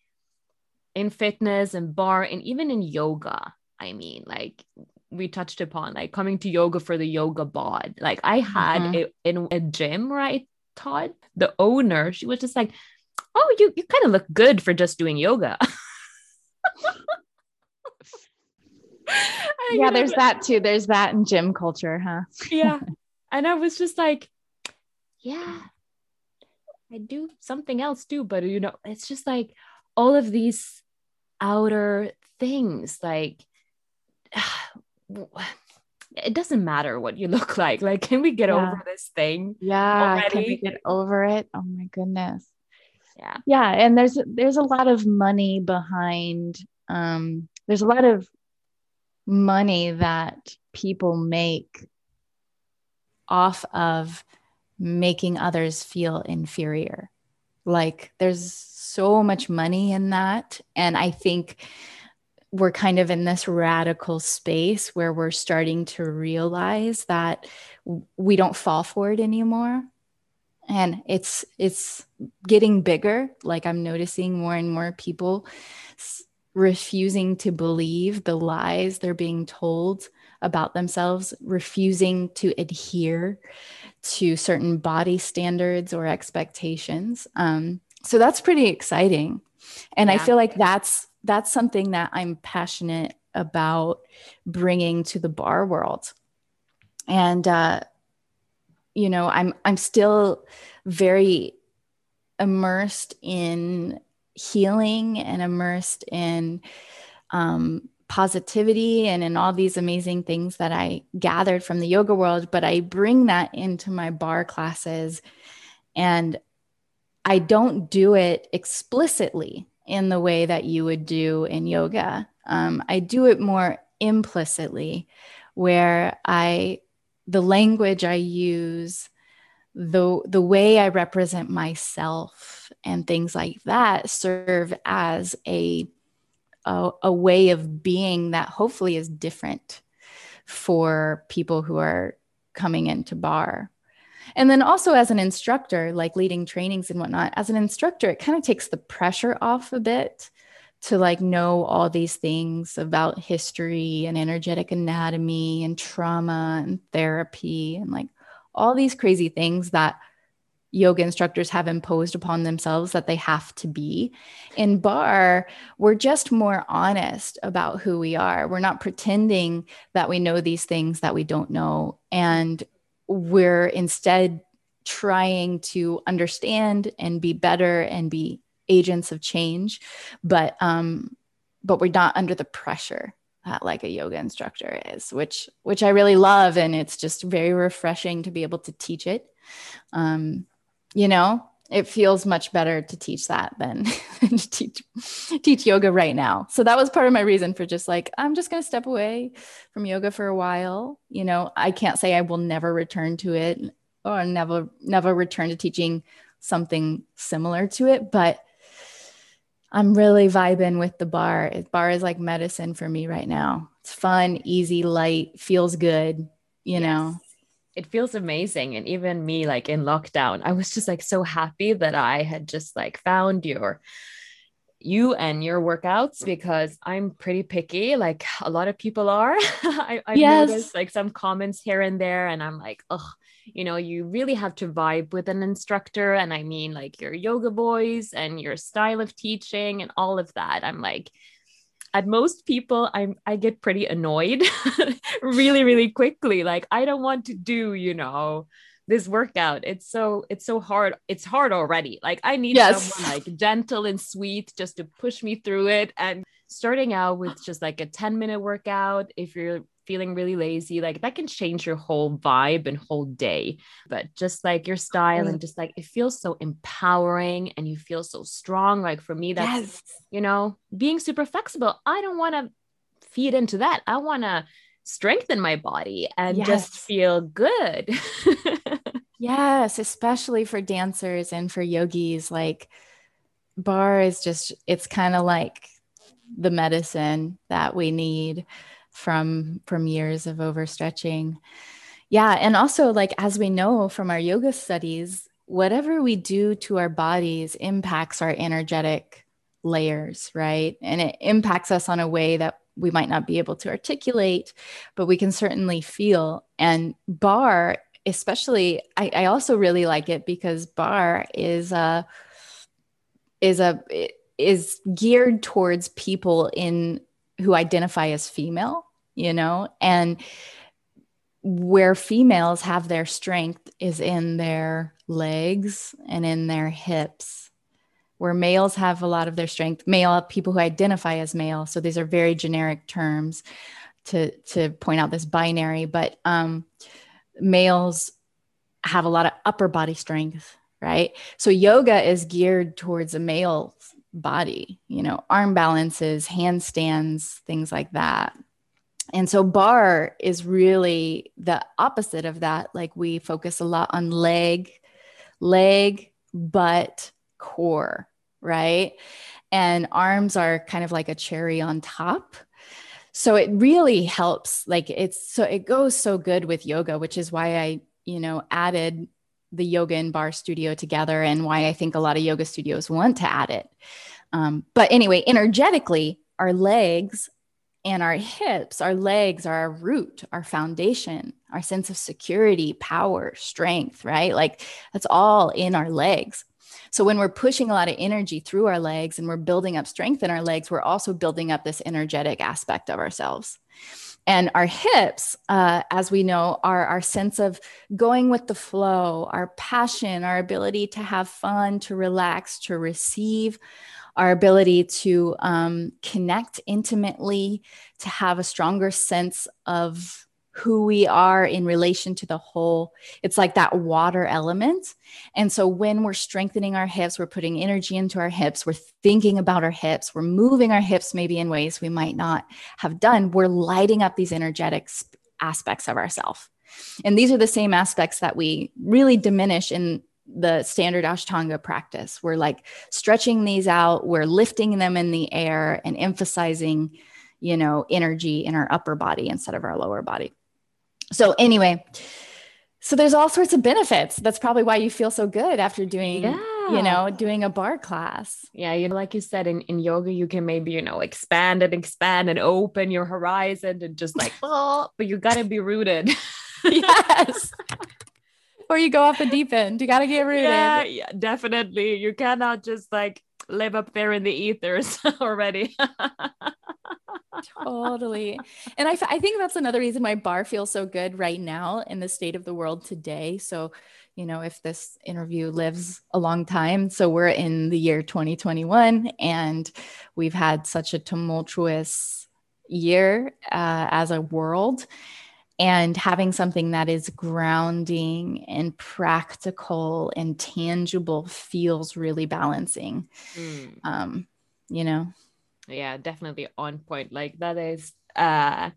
in fitness and barre and even in yoga. I mean, like we touched upon like coming to yoga for the yoga bod. Like I had mm-hmm. a, in a gym where I taught the owner, she was just like, Oh, you you kind of look good for just doing yoga. yeah, there's that too. There's that in gym culture, huh? yeah. And I was just like, yeah, I do something else too. But, you know, it's just like all of these outer things, like, it doesn't matter what you look like. Like, can we get yeah. over this thing? Yeah. Already? Can we get over it? Oh my goodness. Yeah. Yeah. And there's there's a lot of money behind um there's a lot of money that people make off of making others feel inferior. Like there's so much money in that. And I think we're kind of in this radical space where we're starting to realize that we don't fall for it anymore and it's it's getting bigger like i'm noticing more and more people refusing to believe the lies they're being told about themselves, refusing to adhere to certain body standards or expectations. Um, so that's pretty exciting. And yeah. I feel like that's that's something that I'm passionate about bringing to the barre world. And uh, you know, I'm I'm still very immersed in healing and immersed in um, positivity and in all these amazing things that I gathered from the yoga world, but I bring that into my barre classes and I don't do it explicitly in the way that you would do in yoga. Um, I do it more implicitly, where I the language I use, the the way I represent myself and things like that serve as a a, a way of being that hopefully is different for people who are coming into barre. And then also as an instructor, like leading trainings and whatnot, as an instructor, it kind of takes the pressure off a bit to like know all these things about history and energetic anatomy and trauma and therapy and like all these crazy things that yoga instructors have imposed upon themselves that they have to be. In barre, we're just more honest about who we are. We're not pretending that we know these things that we don't know. And we're instead trying to understand and be better and be agents of change. But um, but we're not under the pressure that like a yoga instructor is, which which I really love. And it's just very refreshing to be able to teach it. Um, you know it feels much better to teach that than to teach teach yoga right now so that was part of my reason for just like i'm just going to step away from yoga for a while you know i can't say i will never return to it or never never return to teaching something similar to it but i'm really vibing with the barre Bar is like medicine for me right now it's fun easy light feels good you yes. know it feels amazing. And even me, like in lockdown, I was just like so happy that I had just like found your you and your workouts because I'm pretty picky, like a lot of people are. I, have yes. noticed like some comments here and there, and I'm like, oh, you know, you really have to vibe with an instructor. And I mean, like your yoga boys and your style of teaching and all of that. I'm like, at most people i'm i get pretty annoyed really really quickly like i don't want to do you know this workout it's so it's so hard it's hard already like i need yes. someone like gentle and sweet just to push me through it and starting out with just like a 10 minute workout if you're feeling really lazy, like that can change your whole vibe and whole day. But just like your style mm. and just like it feels so empowering and you feel so strong. Like for me, that's, yes. you know, being super flexible. I don't want to feed into that. I want to strengthen my body and yes. just feel good. yes, especially for dancers and for yogis. Like, barre is just, it's kind of like the medicine that we need from from years of overstretching. Yeah and also like as we know from our yoga studies whatever we do to our bodies impacts our energetic layers right? And it impacts us on a way that we might not be able to articulate but we can certainly feel. And barre especially i, I also really like it because barre is a is a is geared towards people in who identify as female you know? And where females have their strength is in their legs and in their hips. Where males have a lot of their strength male people who identify as male so these are very generic terms to to point out this binary but um, males have a lot of upper body strength right? So yoga is geared towards a male body you know arm balances handstands things like that and so barre is really the opposite of that. Like we focus a lot on leg, leg, butt, core, right? And arms are kind of like a cherry on top. So it really helps. Like it's so it goes so good with yoga, which is why I, you know, added the yoga and barre studio together and why I think a lot of yoga studios want to add it. Um, but anyway, energetically, our legs and our hips, our legs are our root, our foundation, our sense of security, power, strength, right? Like that's all in our legs. So when we're pushing a lot of energy through our legs and we're building up strength in our legs, we're also building up this energetic aspect of ourselves. And our hips, uh, as we know, are our sense of going with the flow, our passion, our ability to have fun, to relax, to receive, our ability to um, connect intimately, to have a stronger sense of who we are in relation to the whole. It's like that water element. And so when we're strengthening our hips, we're putting energy into our hips, we're thinking about our hips, we're moving our hips maybe in ways we might not have done, we're lighting up these energetic aspects of ourselves. And these are the same aspects that we really diminish in the standard Ashtanga practice. We're like stretching these out, we're lifting them in the air and emphasizing, you know, energy in our upper body instead of our lower body. So, anyway, so there's all sorts of benefits. That's probably why you feel so good after doing, yeah. you know, doing a barre class. Yeah, you know, like you said in, in yoga, you can maybe, you know, expand and expand and open your horizon and just like, oh, but you gotta be rooted. yes. Or you go off the deep end. You gotta get rooted. Yeah, yeah, definitely. You cannot just like live up there in the ethers already totally. And I, I think that's another reason why barre feels so good right now in the state of the world today. So, you know, if this interview lives a long time, so we're in the year 2021 and we've had such a tumultuous year uh, as a world. And having something that is grounding and practical and tangible feels really balancing. Mm. Um, you know, yeah definitely on point. Like that is uh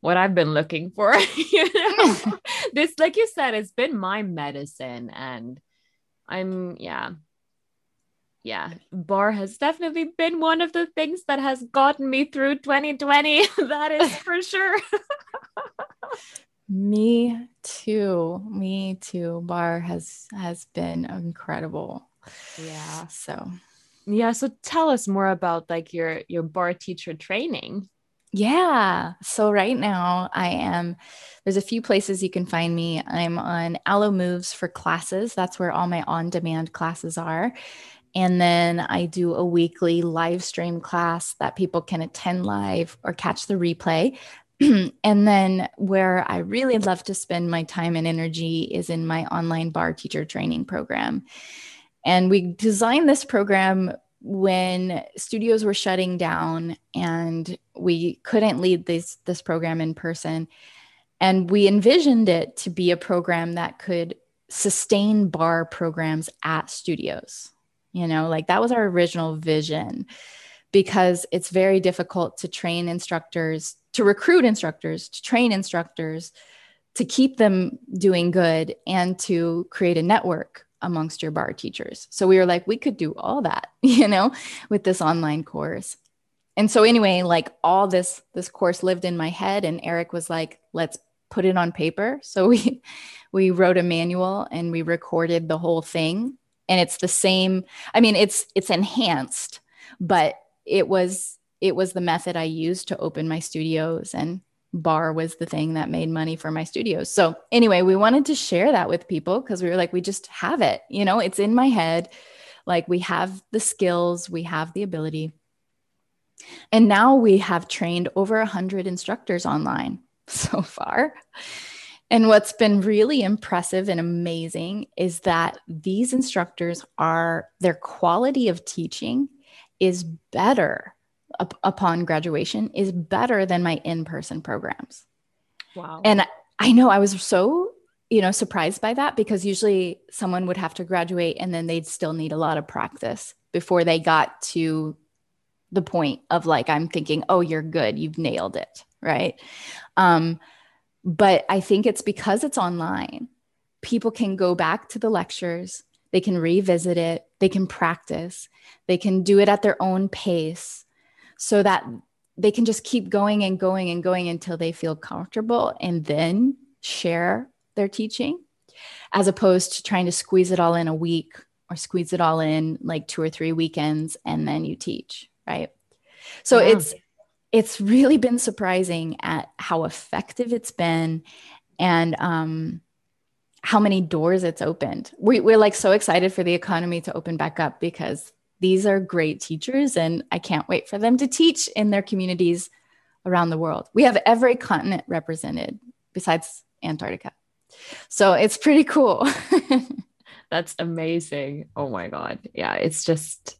what i've been looking for you know? This like you said it's been my medicine and i'm yeah. Yeah barre has definitely been one of the things that has gotten me through 2020 that is for sure me too. Me too. Barre has has been incredible. Yeah. So. Yeah so tell us more about like your your barre teacher training. Yeah. So right now i am there's a few places you can find me. I'm on Alo Moves for classes. That's where all my on demand classes are. And then I do a weekly live stream class that people can attend live or catch the replay. and then where I really love to spend my time and energy is in my online barre teacher training program. And we designed this program when studios were shutting down and we couldn't lead this this program in person. And we envisioned it to be a program that could sustain barre programs at studios. You know like that was our original vision because it's very difficult to train instructors to recruit instructors to train instructors to keep them doing good and to create a network amongst your barre teachers. So we were like, we could do all that, you know, with this online course. And so anyway, like all this this course lived in my head and Eric was like, let's put it on paper. So we we wrote a manual and we recorded the whole thing and it's the same I mean it's it's enhanced, but it was it was the method I used to open my studios and barre was the thing that made money for my studios. So, anyway, we wanted to share that with people because we were like, we just have it, you know, it's in my head. Like, we have the skills, we have the ability. And now we have trained over 100 instructors online so far. And what's been really impressive and amazing is that these instructors are, their quality of teaching is better up, upon graduation is better than my in-person programs. Wow. And I know I was so, you know, surprised by that because usually someone would have to graduate and then they'd still need a lot of practice before they got to the point of like I'm thinking, "Oh, you're good. You've nailed it." Right? Um but I think it's because it's online. People can go back to the lectures, they can revisit it, they can practice, they can do it at their own pace so that they can just keep going and going and going until they feel comfortable and then share their teaching as opposed to trying to squeeze it all in a week or squeeze it all in like two or three weekends and then you teach right? So yeah. it's it's really been surprising at how effective it's been. And um how many doors it's opened we, we're like so excited for the economy to open back up because these are great teachers, and I can't wait for them to teach in their communities around the world. We have every continent represented besides Antarctica. So it's pretty cool. That's amazing. Oh my God. Yeah, it's just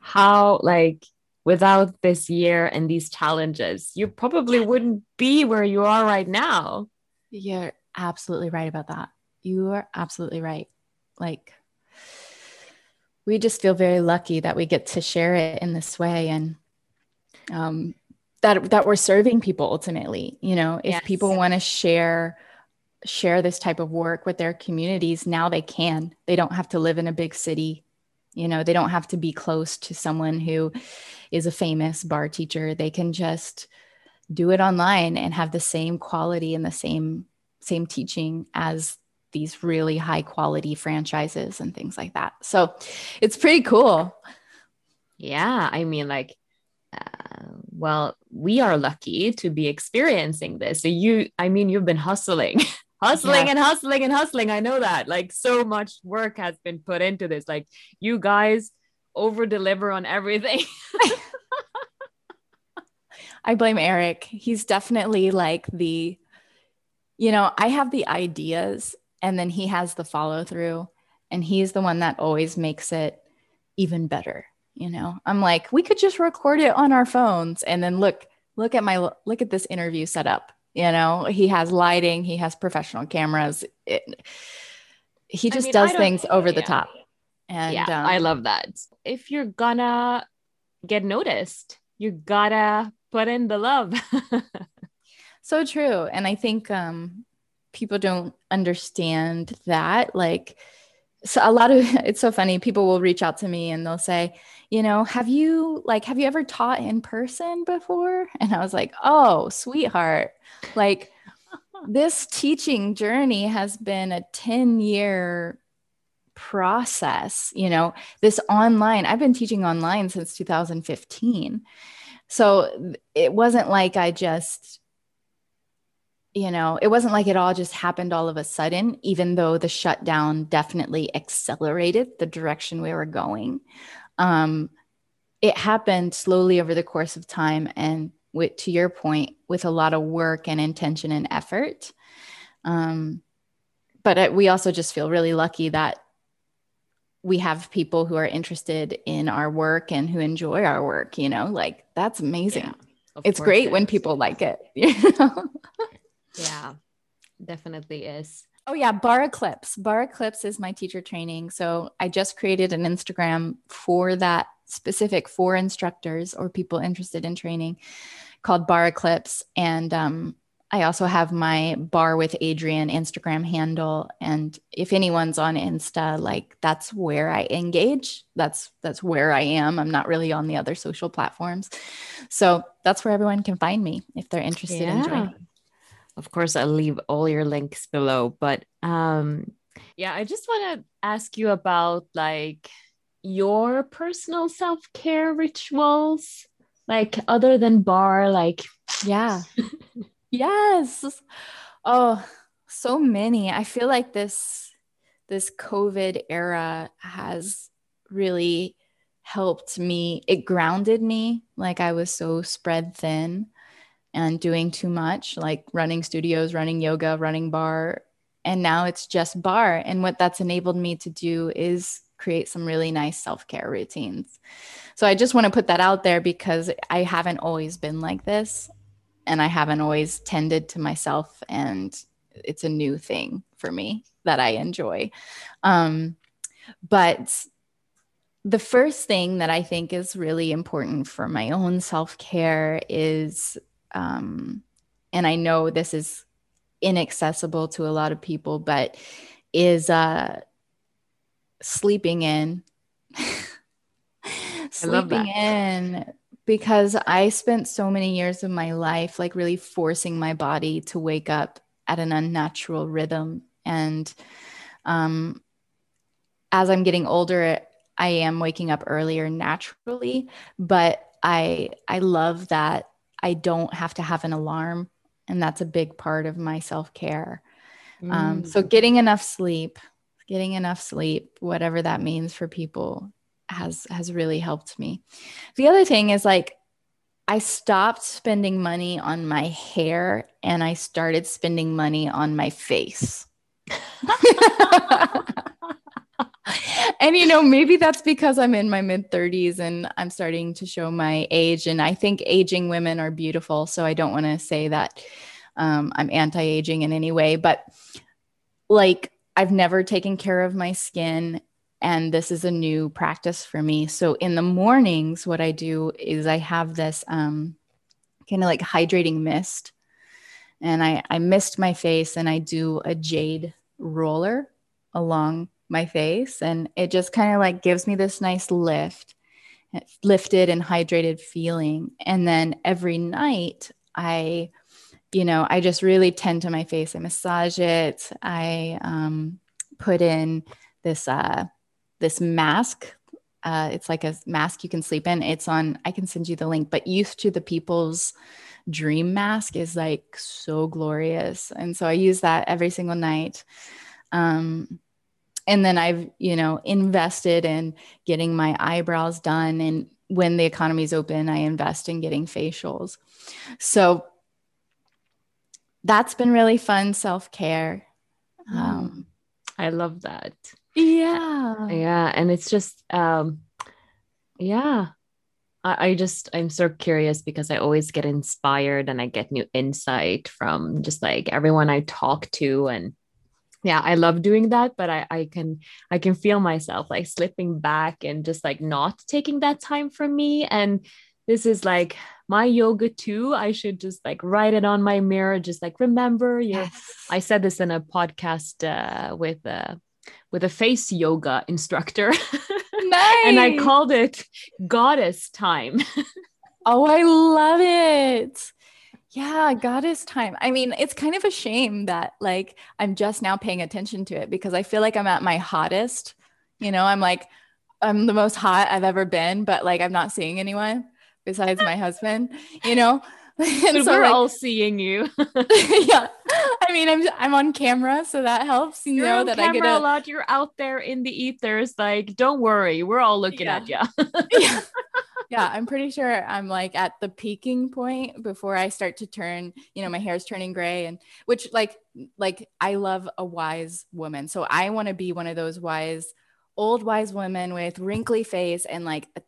how, like, without this year and these challenges, you probably wouldn't be where you are right now. You're absolutely right about that. You are absolutely right. Like, we just feel very lucky that we get to share it in this way and um, that that we're serving people ultimately you know if yes. people want to share share this type of work with their communities, now they can. They don't have to live in a big city. You know, they don't have to be close to someone who is a famous barre teacher. They can just do it online and have the same quality and the same same teaching as these really high quality franchises and things like that. So it's pretty cool. Yeah, I mean like uh, well, we are lucky to be experiencing this. So you I mean you've been hustling hustling and hustling and hustling. I know that. Like so much work has been put into this. Like you guys over deliver on everything. I blame Eric. He's definitely like the, you know, I have the ideas and then he has the follow through and he's the one that always makes it even better. You know, I'm like, we could just record it on our phones and then look, look at my, look at this interview setup you know he has lighting he has professional cameras it, he just I mean, does things over yeah. the top and yeah um, i love that if you're gonna get noticed you gotta put in the love so true. And i think um people don't understand that like so a lot of it's so funny people will reach out to me and they'll say you know have you like have you ever taught in person before? And i was like oh sweetheart. Like this teaching journey has been a 10 year process you know this online i've been teaching online since 2015 so it wasn't like i just you know, it wasn't like it all just happened all of a sudden, even though the shutdown definitely accelerated the direction we were going. Um, it happened slowly over the course of time and with to your point with a lot of work and intention and effort. Um, but we also just feel really lucky that we have people who are interested in our work and who enjoy our work you know like that's amazing. Yeah, it's great it when people like it you know yeah, definitely is. Oh yeah, Barre Eclipse. Barre Eclipse is my teacher training. So I just created an Instagram for that specific for instructors or people interested in training called Barre Eclipse. And um, I also have my Barre with Adrienne Instagram handle. And if anyone's on Insta, like that's where I engage. That's that's where I am. I'm not really on the other social platforms. So that's where everyone can find me if they're interested yeah. in joining of course i'll leave all your links below but um yeah i just want to ask you about like your personal self-care rituals like other than barre, like yeah. Yes. Oh so many. I feel like this this covid era has really helped me. It grounded me like i was so spread thin and doing too much, like running studios, running yoga, running barre. And now it's just barre. And what that's enabled me to do is create some really nice self care routines. So I just want to put that out there because I haven't always been like this and I haven't always tended to myself. And it's a new thing for me that I enjoy. Um, but the first thing that I think is really important for my own self care is um, and I know this is inaccessible to a lot of people, but is uh, sleeping in. sleeping in because I spent so many years of my life like really forcing my body to wake up at an unnatural rhythm. And um, as I'm getting older, I am waking up earlier naturally, but I I love that I don't have to have an alarm. And that's a big part of my self care. Mm. Um, so, getting enough sleep, getting enough sleep, whatever that means for people, has has really helped me. The other thing is like I stopped spending money on my hair and I started spending money on my face. and you know, maybe that's because I'm in my mid 30s and I'm starting to show my age. And I think aging women are beautiful. So I don't want to say that um, I'm anti aging in any way, but like I've never taken care of my skin. And this is a new practice for me. So in the mornings, what I do is I have this um, kind of like hydrating mist and I, I mist my face and I do a jade roller along my face. And it just kind of like gives me this nice lift, lifted and hydrated feeling. And then every night, I, you know, I just really tend to my face. I massage it. I um, put in this uh, this mask. Uh, it's like a mask you can sleep in. It's on. I can send you the link. But Youth to the People's dream mask is like so glorious. And so I use that every single night. Um, and then I've, you know, invested in getting my eyebrows done. And when the economy's open, I invest in getting facials. So that's been really fun self care. Mm. Um, I love that. Yeah. Yeah. And it's just, um, yeah, I, I just I'm so curious because I always get inspired and I get new insight from just like everyone I talk to and yeah i love doing that but I, I can i can feel myself like slipping back and just like not taking that time for me and this is like my yoga too i should just like write it on my mirror just like remember yeah yes. i said this in a podcast uh, with uh, with a face yoga instructor Nice. and I called it Goddess Time. oh, I love it. Yeah, goddess time. I mean, it's kind of a shame that like I'm just now paying attention to it because I feel like I'm at my hottest. You know, I'm like, I'm the most hot I've ever been, but like I'm not seeing anyone besides my husband, you know? and so we're like, all seeing you. yeah. I mean, I'm I'm on camera, so that helps. You You're know that I get a lot. You're out there in the ethers. Like, don't worry, we're all looking yeah. at you. yeah. yeah, I'm pretty sure I'm like at the peaking point before I start to turn. You know, my hair is turning gray, and which like like I love a wise woman, so I want to be one of those wise old wise women with wrinkly face and like a a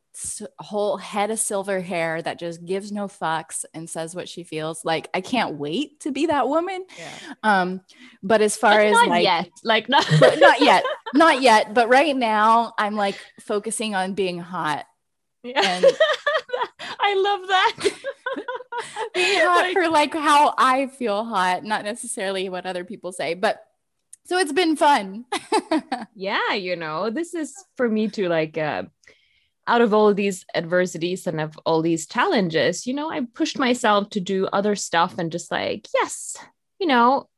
whole head of silver hair that just gives no fucks and says what she feels. Like i can't wait to be that woman. Yeah. um but as far like as not like yet. Like not not yet. Not yet. But right now i'm like focusing on being hot. Yeah. and i love that. Being hot like, for like how i feel hot not necessarily what other people say but so it's been fun. Yeah you know this is for me to like uh out of all these adversities and of all these challenges, you know, I pushed myself to do other stuff and just like, yes, you know,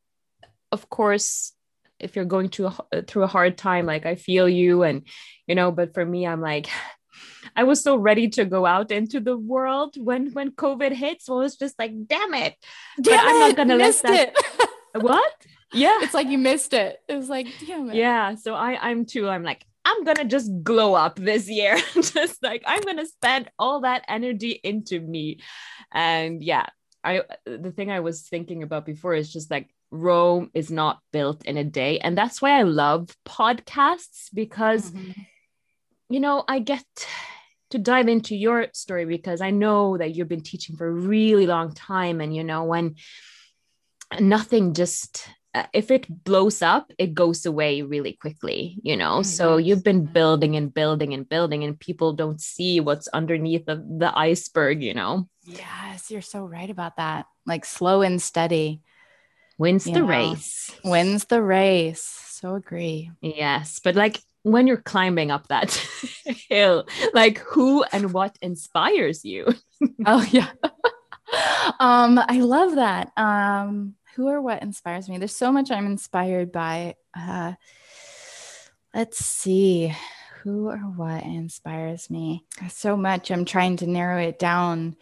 of course, if you're going through a, through a hard time, like I feel you, and you know, but for me, I'm like, I was so ready to go out into the world when when COVID hits. so I was just like, damn it, damn but I'm not gonna let that. It. what? Yeah, it's like you missed it. It was like, damn it. Yeah, so I I'm too. I'm like, I'm gonna just glow up this year. just like I'm gonna spend all that energy into me. And yeah, I the thing I was thinking about before is just like Rome is not built in a day. And that's why I love podcasts because mm-hmm. you know, I get to dive into your story because I know that you've been teaching for a really long time. And you know, when nothing just if it blows up, it goes away really quickly, you know? Mm-hmm. So you've been building and building and building, and people don't see what's underneath the, the iceberg, you know? Yes, you're so right about that. Like slow and steady wins the know, race. Wins the race. So agree. Yes. But like when you're climbing up that hill, like who and what inspires you? oh, yeah. um, I love that. Um, who or what inspires me? There's so much I'm inspired by. Uh, let's see. Who or what inspires me? So much. I'm trying to narrow it down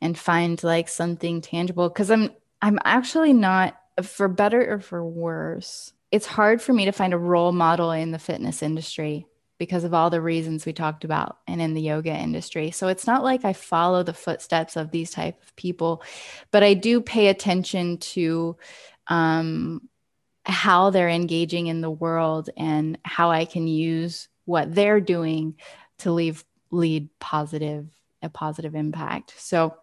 and find like something tangible because I'm I'm actually not for better or for worse. It's hard for me to find a role model in the fitness industry because of all the reasons we talked about and in the yoga industry. So it's not like I follow the footsteps of these type of people, but I do pay attention to um, how they're engaging in the world and how I can use what they're doing to leave lead positive a positive impact. So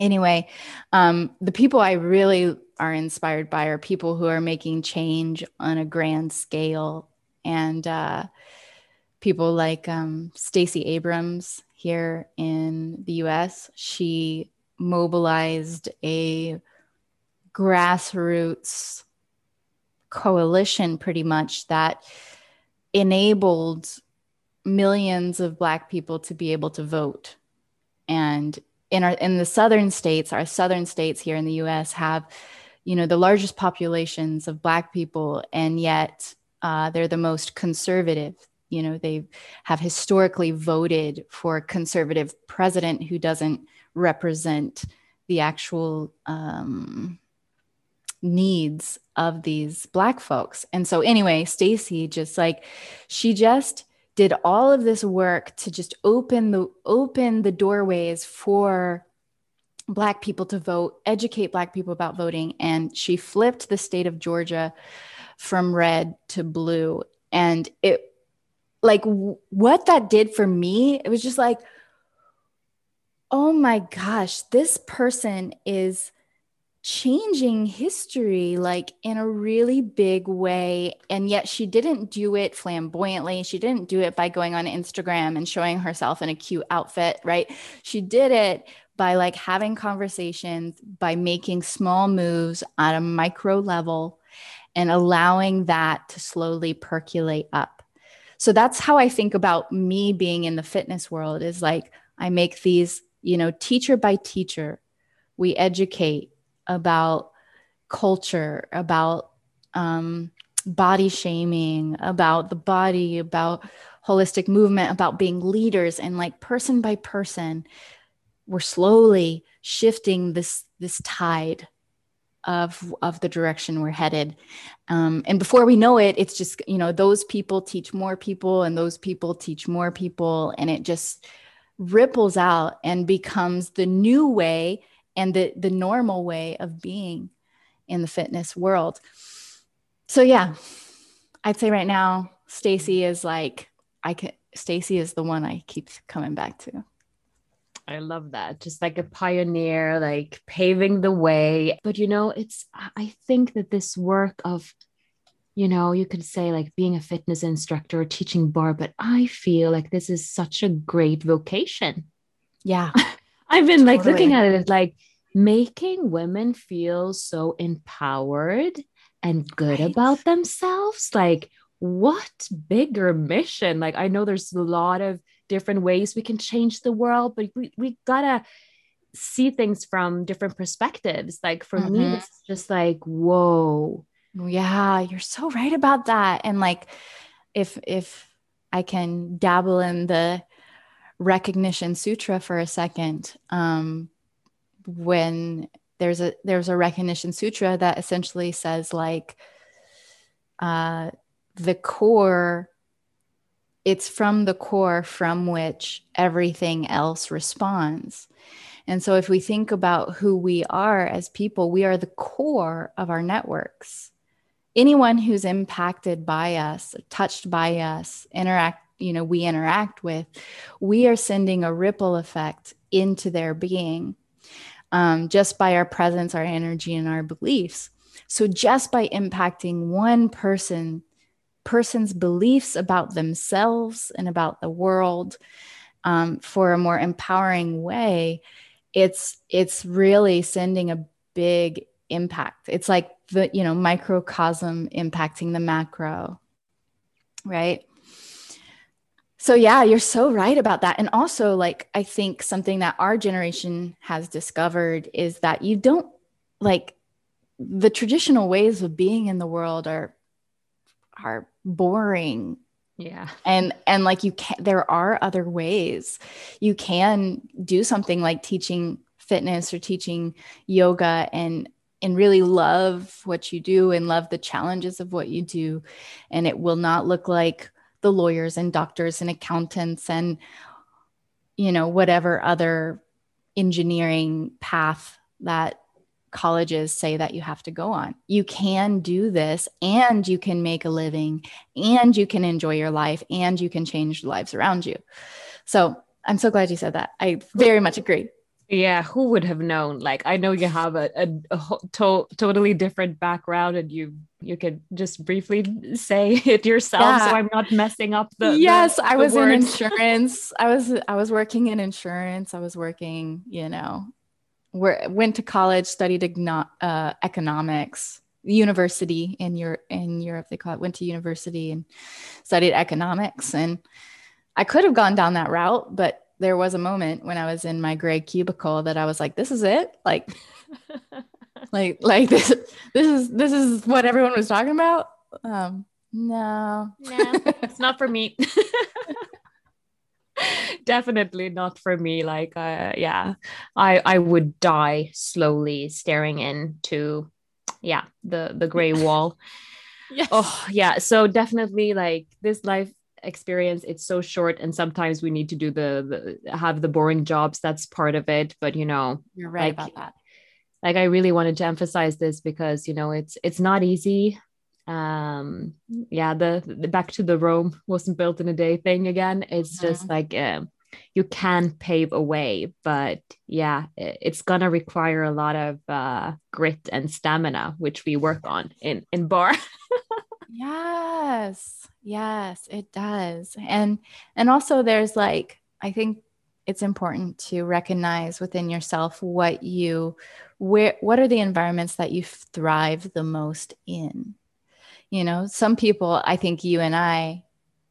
anyway, um, the people I really are inspired by are people who are making change on a grand scale and uh, people like um, Stacey Abrams here in the US. She mobilized a grassroots coalition pretty much that enabled millions of black people to be able to vote and in our in the southern states our southern states here in the US have you know the largest populations of black people and yet uh, they're the most conservative you know they have historically voted for a conservative president who doesn't represent the actual um, needs of these black folks. And so anyway stacey just like she just did all of this work to just open the open the doorways for black people to vote educate black people about voting and she flipped the state of georgia from red to blue. And it like w- what that did for me it was just like oh my gosh this person is changing history like in a really big way. And yet she didn't do it flamboyantly. She didn't do it by going on instagram and showing herself in a cute outfit right? She did it by like having conversations by making small moves on a micro level and allowing that to slowly percolate up so that's how i think about me being in the fitness world is like i make these you know teacher by teacher we educate about culture, about um, body shaming, about the body, about holistic movement, about being leaders, and like person by person, we're slowly shifting this this tide of of the direction we're headed um, and before we know it it's just you know those people teach more people and those people teach more people and it just ripples out and becomes the new way and the the normal way of being in the fitness world. So yeah, I'd say right now Stacey is like I can Stacey is the one I keep coming back to. I love that. Just like a pioneer, like paving the way. But you know, it's I think that this work of you know, you could say like being a fitness instructor or teaching barre, but I feel like this is such a great vocation. Yeah. I've been totally. like looking at it as like making women feel so empowered and good right. about themselves. Like, what bigger mission? Like, I know there's a lot of different ways we can change the world, but we, we gotta see things from different perspectives. Like, for mm-hmm. me, it's just like, whoa. Yeah, you're so right about that. And like, if, if, I can dabble in the recognition sutra for a second. Um, when there's a there's a recognition sutra that essentially says like uh, the core it's from the core from which everything else responds and so if we think about who we are as people we are the core of our networks anyone who's impacted by us touched by us interact you know we interact with we are sending a ripple effect into their being um, just by our presence, our energy, and our beliefs. So just by impacting one person, person's beliefs about themselves and about the world um, for a more empowering way, it's it's really sending a big impact. It's like the you know microcosm impacting the macro, right? So yeah, you're so right about that. And also like I think something that our generation has discovered is that you don't like the traditional ways of being in the world are are boring. Yeah. And and like you can there are other ways. You can do something like teaching fitness or teaching yoga and and really love what you do and love the challenges of what you do and it will not look like the lawyers and doctors and accountants and you know whatever other engineering path that colleges say that you have to go on. You can do this and you can make a living and you can enjoy your life and you can change the lives around you. So I'm so glad you said that. I very much agree. Yeah, who would have known? Like, I know you have a, a, a to- totally different background, and you you could just briefly say it yourself, yeah. so I'm not messing up the. Yes, the, I was in insurance. I was I was working in insurance. I was working, you know, where went to college, studied uh, economics, university in Europe. In Europe, they call it. Went to university and studied economics, and I could have gone down that route, but there was a moment when I was in my gray cubicle that I was like, "This is it." Like, like, like this. This is this is what everyone was talking about. Um, no, no, it's not for me. definitely not for me. Like uh, yeah i i would die slowly staring into yeah the the gray wall. Yes. oh yeah. So definitely like this life experience it's so short and sometimes we need to do the, the have the boring jobs. That's part of it. But you know you're right like, about that. like i really wanted to emphasize this because you know it's it's not easy um yeah the, the, back to the rome wasn't built in a day thing again. It's mm-hmm. just like uh, you can pave a way but yeah it, it's gonna require a lot of uh, grit and stamina which we work on in in barre. Yes yes it does. And and also there's like i think it's important to recognize within yourself what you where what are the environments that you thrive the most in you know some people i think you and i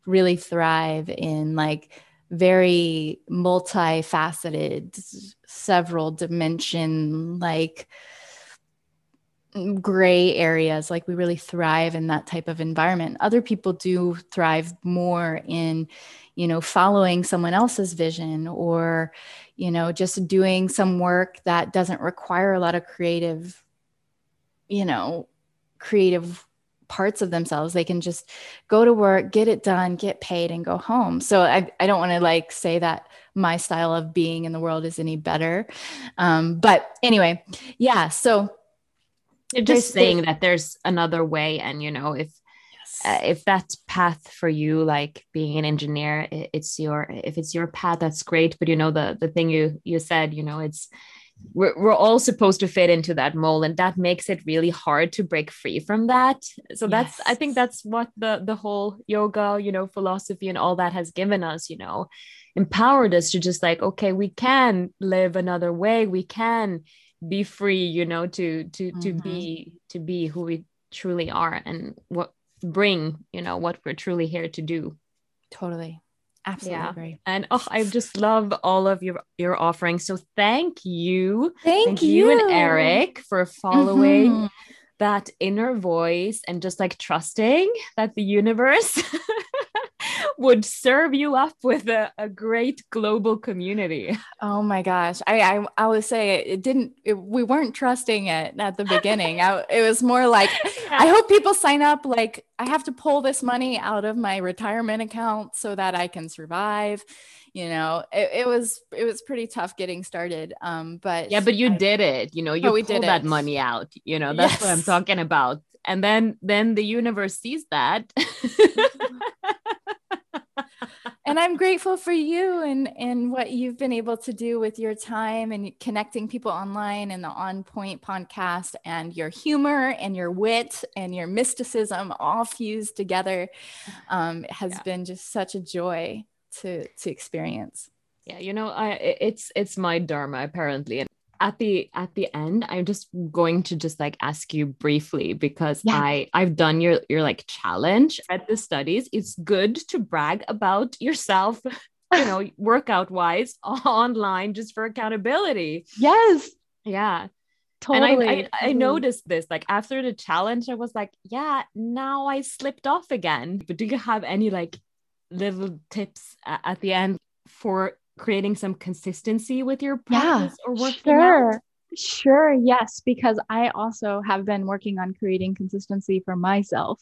really thrive in like very multifaceted several dimension like gray areas. Like we really thrive in that type of environment. Other people do thrive more in you know following someone else's vision or you know just doing some work that doesn't require a lot of creative you know creative parts of themselves. They can just go to work, get it done, get paid, and go home. So I, I don't want to like say that my style of being in the world is any better. Um, but anyway, yeah. So just saying that there's another way. And, you know, if, uh, if that path for you like being an engineer it's your if it's your path that's great but you know the the thing you you said you know it's we're, we're all supposed to fit into that mold and that makes it really hard to break free from that so that's yes. i think that's what the the whole yoga you know philosophy and all that has given us you know empowered us to just like okay we can live another way we can be free you know to to mm-hmm. to be to be who we truly are and what bring you know what we're truly here to do totally Absolutely yeah. agree. And oh, I just love all of your your offerings. So thank you. Thank, thank you. you. and Eric for following mm-hmm. that inner voice and just like trusting that the universe would serve you up with a, a great global community. Oh my gosh. I I, I would say it, it didn't it, we weren't trusting it at the beginning. I, it was more like I hope people sign up like I have to pull this money out of my retirement account so that I can survive. You know, it, it was it was pretty tough getting started. Um, but yeah, but you I, did it. You know, you pulled did that money out. You know, that's yes. what I'm talking about. And then then the universe sees that. and I'm grateful for you and and what you've been able to do with your time and connecting people online and the On Point podcast and your humor and your wit and your mysticism all fused together um, has yeah. been just such a joy to to experience. Yeah, you know, I it's it's my dharma apparently, and at the at the end i'm just going to just like ask you briefly because yeah. i i've done your your like challenge at the studies. It's good to brag about yourself you know workout wise online just for accountability. Yes. Yeah. Totally and I, I, I mm-hmm. noticed this like after the challenge i was like yeah now i slipped off again. But do you have any like little tips at the end for creating some consistency with your practice yeah, or working sure. out? Sure, yes, because I also have been working on creating consistency for myself.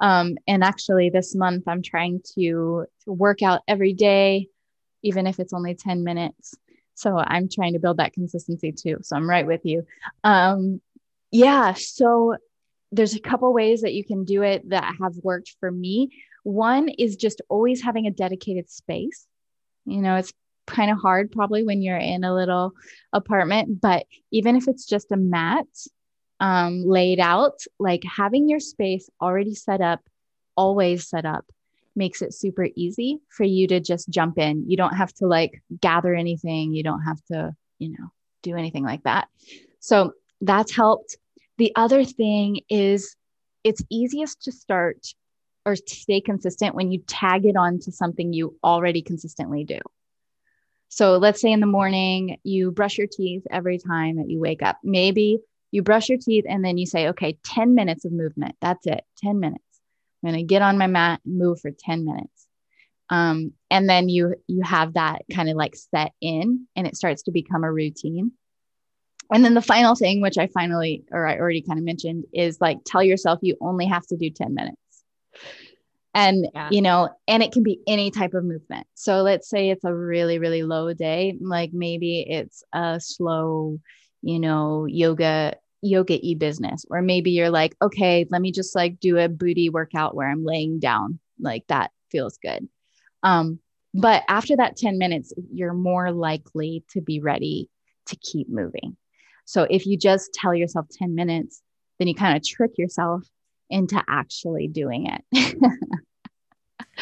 Um, and actually, this month I'm trying to, to work out every day, even if it's only 10 minutes. So I'm trying to build that consistency too. So I'm right with you. Um, yeah, so there's a couple ways that you can do it that have worked for me. One is just always having a dedicated space. You know, it's kind of hard probably when you're in a little apartment, but even if it's just a mat um, laid out, like having your space already set up, always set up, makes it super easy for you to just jump in. You don't have to like gather anything. You don't have to, you know, do anything like that. So that's helped. The other thing is it's easiest to start or stay consistent when you tag it on to something you already consistently do. So let's say in the morning you brush your teeth every time that you wake up. Maybe you brush your teeth and then you say, okay, 10 minutes of movement. That's it, 10 minutes. I'm going to get on my mat, and move for 10 minutes. Um, and then you you have that kind of like set in and it starts to become a routine and then the final thing which i finally or i already kind of mentioned is like tell yourself you only have to do 10 minutes and yeah. you know and it can be any type of movement. So let's say it's a really really low day like maybe it's a slow you know yoga yoga e business. Or maybe you're like okay let me just like do a booty workout where i'm laying down. Like that feels good. Um but after that 10 minutes you're more likely to be ready to keep moving. So if you just tell yourself 10 minutes, then you kind of trick yourself into actually doing it.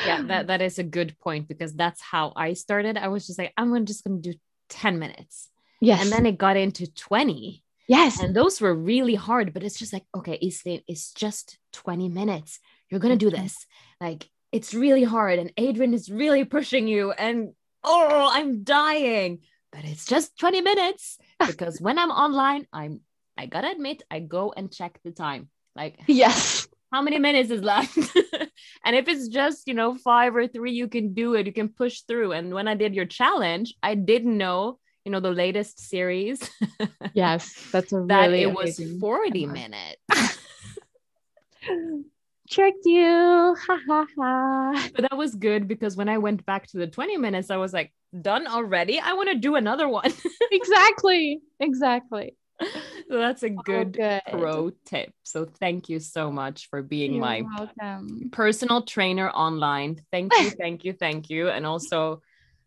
yeah, that, that is a good point because that's how I started. I was just like, I'm going just going to do 10 minutes. Yes. And then it got into 20. Yes. And those were really hard, but it's just like, okay, Iselin, it's just 20 minutes. You're going to do mm-hmm. this. Like, it's really hard. And Adrienne is really pushing you. And oh, I'm dying but it's just 20 minutes because when I'm online, I'm I gotta admit, I go and check the time. Like, yes, how many minutes is left? and if it's just, you know, five or three, you can do it, you can push through. And when I did your challenge, I didn't know, you know, the latest series. yes, that's a that it was 40 minutes tricked you. Ha ha ha. But that was good because when I went back to the 20 minutes, I was like, done already? I want to do another one. exactly. Exactly. So that's a good, oh, good, pro tip. So thank you so much for being You're my welcome. personal trainer online. Thank you, thank you, thank you. And also,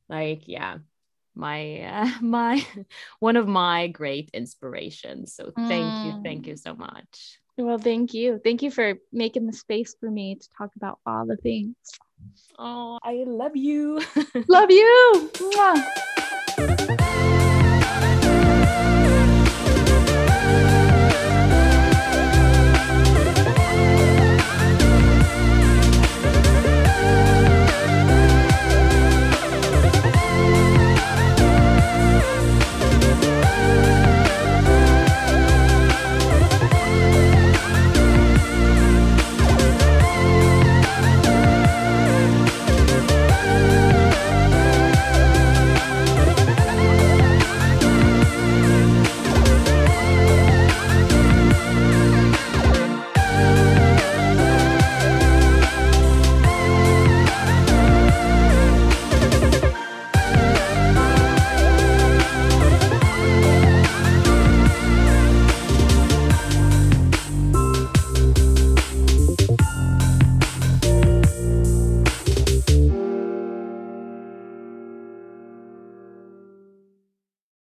like, yeah, my uh, my one of my great inspirations. So thank mm. you, thank mm. you so much. Well, thank you. Thank you for making the space for me to talk about all the things. Oh, I love you. love you. Mwah.